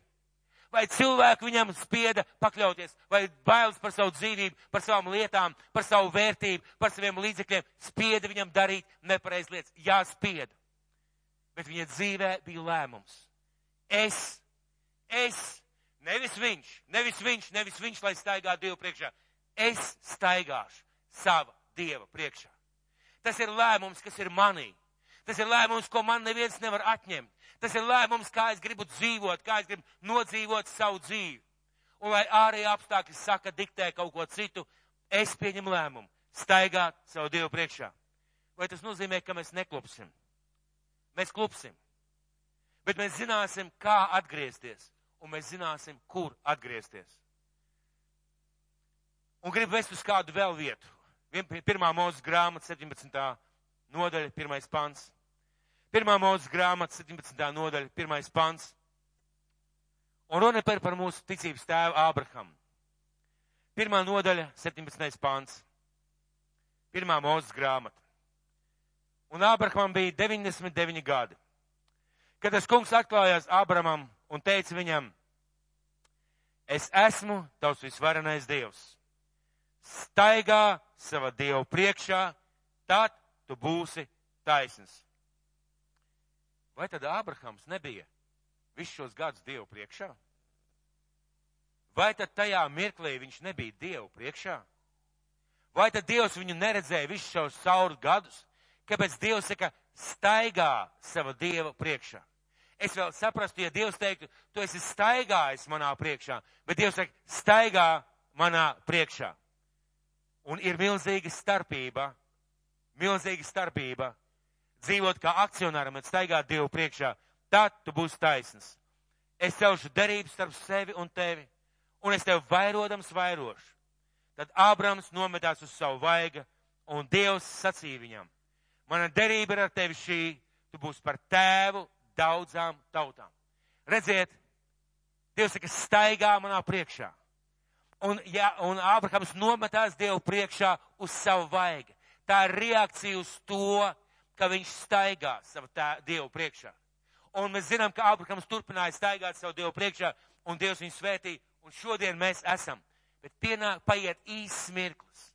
Vai cilvēki viņam spieda pakļauties, vai bailes par savu dzīvību, par savām lietām, par savu vērtību, par saviem līdzekļiem, spieda viņam darīt nepareizas lietas. Jā, spieda. Bet viņa dzīvē bija lēmums. Es, es Nevis viņš, nevis viņš, nevis viņš, lai staigā Dievu priekšā. Es staigāšu sava Dieva priekšā. Tas ir lēmums, kas ir manī. Tas ir lēmums, ko man neviens nevar atņemt. Tas ir lēmums, kā es gribu dzīvot, kā es gribu nodzīvot savu dzīvi. Un lai ārējie apstākļi saka, diktē kaut ko citu, es pieņemu lēmumu staigāt savu Dievu priekšā. Vai tas nozīmē, ka mēs neklupsim? Mēs klupsim. Bet mēs zināsim, kā atgriezties un mēs zināsim, kur atgriezties. Un gribu vest uz kādu vēl vietu. Pirmā mūzes grāmata, 17. nodaļa, pirmais pants. Pirmā mūzes grāmata, 17. nodaļa, pirmais pants. Un runa par, par mūsu ticības tēvu Ābrahamu. Pirmā nodaļa, 17. pants. Pirmā mūzes grāmata. Un Ābrahamam bija 99 gadi. Kad tas kungs atklājās Ābrahamam un teica viņam, es esmu tavs visvarenais dievs. Staigā sava dievu priekšā, tad tu būsi taisns. Vai tad Ābrahams nebija visus šos gadus dievu priekšā? Vai tad tajā mirklī viņš nebija dievu priekšā? Vai tad Dievs viņu neredzēja visus šos saurus gadus? Kāpēc Dievs saka, staigā sava dieva priekšā? es vēl saprastu, ja Dievs teiktu, tu esi staigājis manā priekšā, bet Dievs saka, staigā manā priekšā. Un ir milzīga starpība, milzīga starpība dzīvot kā akcionāram un staigāt Dievu priekšā. Tad tu būsi taisns. Es celšu derības starp sevi un tevi, un es tev vairodams vairošu. Tad Ābrams nometās uz savu vaiga, un Dievs sacīja viņam, mana derība ir ar tevi šī, tu būsi par tēvu daudzām tautām. Redziet, Dievs saka, staigā manā priekšā. Un, ja, un Ābrahams nometās Dievu priekšā uz savu vaigu. Tā ir reakcija uz to, ka viņš staigā savu tā, Dievu priekšā. Un mēs zinām, ka Ābrahams turpināja staigāt savu Dievu priekšā, un Dievs viņu svētīja, un šodien mēs esam. Bet pienāk, paiet īsts mirklis.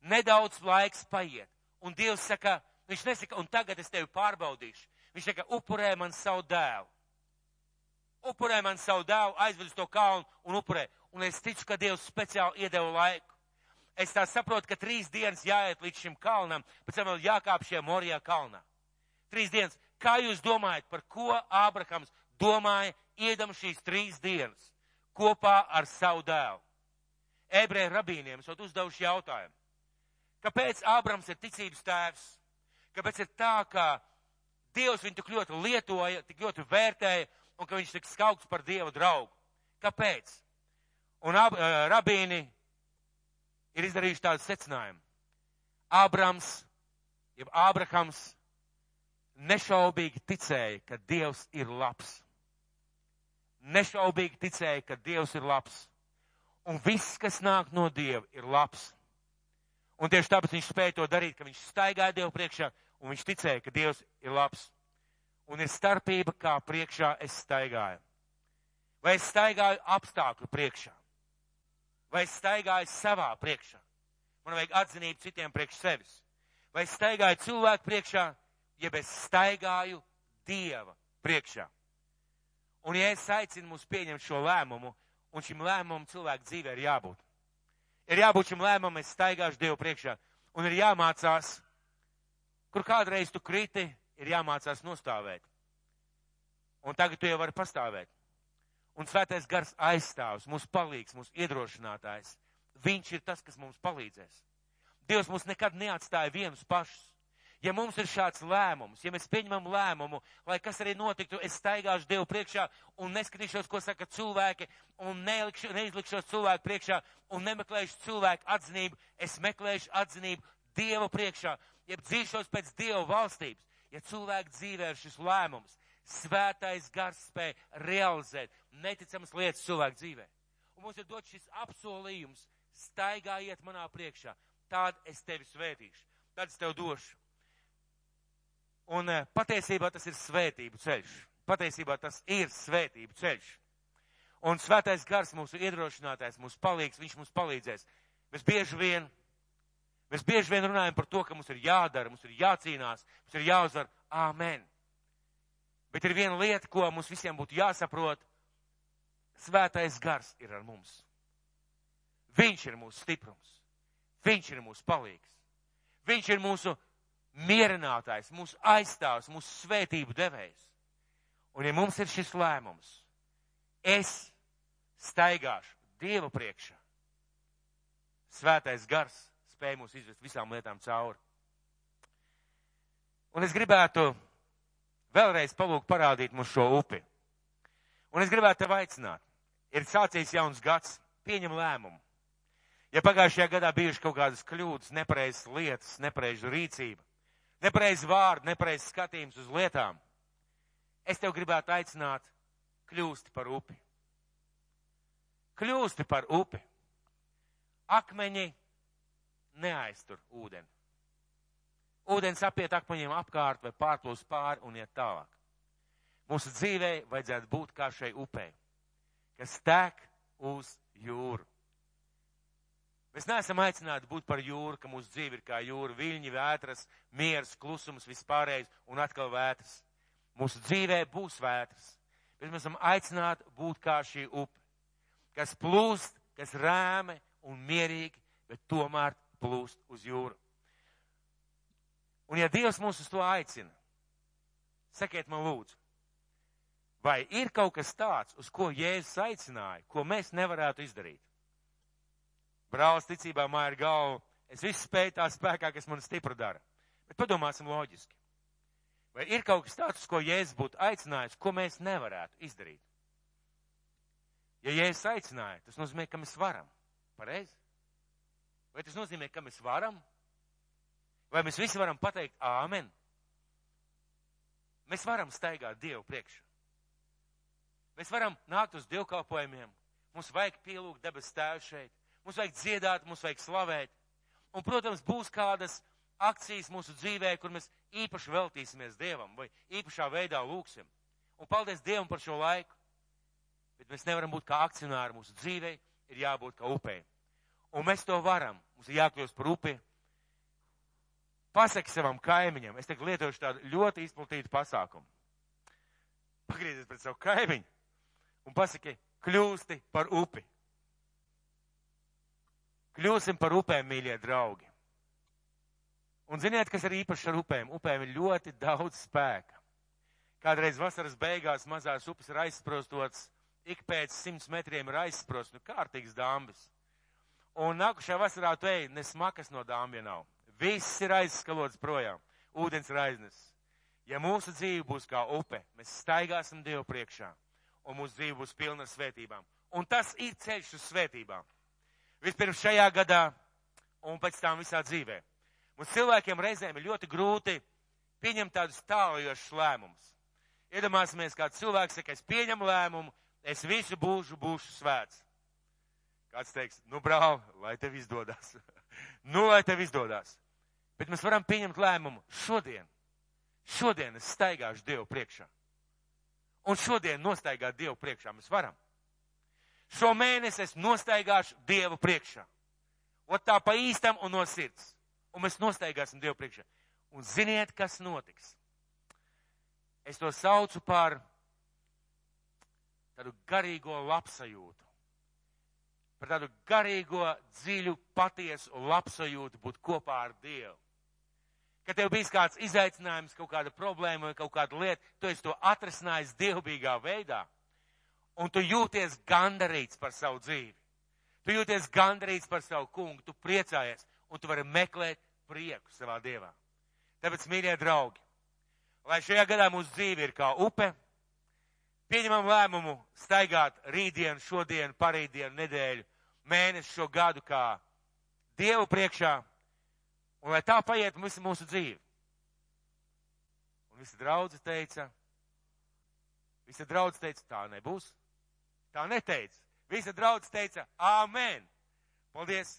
Nedaudz laiks paiet. Un Dievs saka, viņš nesaka, un tagad es tevi pārbaudīšu. Viņš saka, upurē man savu dēlu. Upurē man savu dēlu, aizved uz to kalnu un upurē. Un es ticu, ka Dievs speciāli iedeva laiku. Es tā saprotu, ka trīs dienas jāiet līdz šim kalnam, pēc tam vēl jākāp šajā Morijā kalnā. Trīs dienas. Kā jūs domājat, par ko Ābrahams domāja, iedam šīs trīs dienas kopā ar savu dēlu? Ebreju rabīniem esot uzdevuši jautājumu. Kāpēc Ābrams ir ticības tēvs? Kāpēc ir tā, ka Dievs viņu tik ļoti lietoja, tik ļoti vērtēja un ka viņš tik skaukts par Dieva draugu? Kāpēc? Un ab, uh, rabīni ir izdarījuši tādu secinājumu. Ābrams, jeb Ābrahams, nešaubīgi ticēja, ka Dievs ir labs. Nešaubīgi ticēja, ka Dievs ir labs. Un viss, kas nāk no Dieva, ir labs. Un tieši tāpēc viņš spēja to darīt, ka viņš staigāja Dievu priekšā, un viņš ticēja, ka Dievs ir labs. Un ir starpība, kā priekšā es staigāju. Vai es staigāju apstākļu priekšā? Vai es staigāju savā priekšā? Man vajag atzinību citiem priekš sevis. Vai es staigāju cilvēku priekšā, jeb es staigāju Dieva priekšā? Un ja es aicinu mums pieņemt šo lēmumu, un šim lēmumam cilvēku dzīvē ir jābūt. Ir jābūt šim lēmumam, es staigāšu Dievu priekšā, un ir jāmācās, kur kādreiz tu kriti, ir jāmācās nostāvēt. Un tagad tu jau vari pastāvēt. Un svētais gars aizstāvs, mūsu palīgs, mūsu iedrošinātājs. Viņš ir tas, kas mums palīdzēs. Dievs mūs nekad neatstāja vienus pašus. Ja mums ir šāds lēmums, ja mēs pieņemam lēmumu, lai kas arī notiktu, es staigāšu Dievu priekšā un neskatīšos, ko saka cilvēki, un nelikšu, neizlikšos cilvēku priekšā un nemeklēšu cilvēku atzinību, es meklēšu atzinību Dievu priekšā, jeb dzīšos pēc Dieva valstības. Ja cilvēku dzīvē ir šis lēmums, svētais gars spēj realizēt neticamas lietas cilvēku dzīvē. Un mums ir dots šis apsolījums, staigājiet manā priekšā, tād es tevi svētīšu, tad es tev došu. Un eh, patiesībā tas ir svētību ceļš. Patiesībā tas ir svētību ceļš. Un svētais gars mūsu iedrošinātājs, mūsu palīgs, viņš mums palīdzēs. Mēs bieži vien, mēs bieži vien runājam par to, ka mums ir jādara, mums ir jācīnās, mums ir jāuzvar. Āmen. Bet ir viena lieta, ko mums visiem būtu jāsaprot. Svētais gars ir ar mums. Viņš ir mūsu stiprums. Viņš ir mūsu palīgs. Viņš ir mūsu mierinātājs, mūsu aizstāvs, mūsu svētību devējs. Un ja mums ir šis lēmums, es staigāšu Dieva priekšā, svētais gars spēj mūs izvest visām lietām cauri. Un es gribētu vēlreiz palūgt parādīt mums šo upi. Un es gribētu tev aicināt, ir sācies jauns gads, pieņem lēmumu. Ja pagājušajā gadā bijuši kaut kādas kļūdas, nepareizas lietas, nepareizu rīcību, nepareizi vārdi, nepareizi skatījums uz lietām, es tev gribētu aicināt kļūsti par upi. Kļūsti par upi. Akmeņi neaiztur ūdeni. Ūdens apiet akmeņiem apkārt vai pārplūst pāri un iet tālāk. Mūsu dzīvē vajadzētu būt kā šai upē, kas tek uz jūru. Mēs neesam aicināti būt par jūru, ka mūsu dzīve ir kā jūra, viļņi, vētras, miers, klusums, vispārējais un atkal vētras. Mūsu dzīvē būs vētras, bet mēs esam aicināti būt kā šī upe, kas plūst, kas rēme un mierīgi, bet tomēr plūst uz jūru. Un ja Dievs mūs uz to aicina, sakiet man lūdzu, vai ir kaut kas tāds, uz ko Jēzus aicināja, ko mēs nevarētu izdarīt? brālis ticībā māja ir galva. Es visu spēju tā spēkā, kas man stipri dara. Bet padomāsim loģiski. Vai ir kaut kas tāds, ko Jēzus būtu aicinājis, ko mēs nevarētu izdarīt? Ja Jēzus aicināja, tas nozīmē, ka mēs varam. Pareizi? Vai tas nozīmē, ka mēs varam? Vai mēs visi varam pateikt āmen? Mēs varam staigāt Dievu priekšā. Mēs varam nākt uz dievkalpojumiem. Mums vajag pielūgt debes tēvu šeit mums vajag dziedāt, mums vajag slavēt. Un, protams, būs kādas akcijas mūsu dzīvē, kur mēs īpaši veltīsimies Dievam vai īpašā veidā lūksim. Un paldies Dievam par šo laiku. Bet mēs nevaram būt kā akcionāri mūsu dzīvē, ir jābūt kā upē. Un mēs to varam. Mums ir jākļūst par upi. Pasaki savam kaimiņam, es tagad lietošu tādu ļoti izplatītu pasākumu. Pagriezies pret savu kaimiņu un pasaki, kļūsti par upi. Kļūsim par upēm, mīļie draugi. Un ziniet, kas ir īpaši ar upēm? Upēm ir ļoti daudz spēka. Kādreiz vasaras beigās mazās upes ir aizsprostots, ik pēc simts metriem ir aizsprosts, nu kārtīgs dāmbis. Un nākušajā vasarā tu ej, nesmakas no dāmbja nav. Viss ir aizskalots projām. Ūdens ir aiznesis. Ja mūsu dzīve būs kā upe, mēs staigāsim Dievu priekšā, un mūsu dzīve būs pilna ar svētībām. Un tas ir ceļš uz svētībām. Vispirms šajā gadā, un pēc tam visā dzīvē. Mums cilvēkiem reizēm ir ļoti grūti pieņemt tādus tālajošus lēmumus. Iedomāsimies, kā cilvēks saka, es pieņemu lēmumu, es visu būšu, būšu svēts. Kāds teiks, nu brāl, lai tev izdodas. *laughs* nu, lai tev izdodas. Bet mēs varam pieņemt lēmumu šodien. Šodien es staigāšu Dievu priekšā. Un šodien nostaigāt Dievu priekšā mēs varam. Šo mēnesi es nostaigāšu Dievu priekšā. Ot tā pa īstam un no sirds. Un mēs nostaigāsim Dievu priekšā. Un ziniet, kas notiks? Es to saucu par tādu garīgo labsajūtu. Par tādu garīgo, dziļu, patiesu labsajūtu būt kopā ar Dievu. Kad tev bijis kāds izaicinājums, kaut kāda problēma vai kaut kāda lieta, tu esi to atrisinājis dievbijīgā veidā. Un tu jūties gandarīts par savu dzīvi. Tu jūties gandarīts par savu kungu, tu priecājies un tu vari meklēt prieku savā dievā. Tāpēc, mīļie draugi, lai šajā gadā mūsu dzīve ir kā upe, pieņemam lēmumu staigāt rītdienu, šodienu, parītdienu, nedēļu, mēnesi šo gadu kā Dievu priekšā, un lai tā paiet visu mūsu dzīvi. Un visi draudzi teica, visi draudzi teica, tā nebūs. Tā neteica. Visa draudz teica, āmen. Paldies!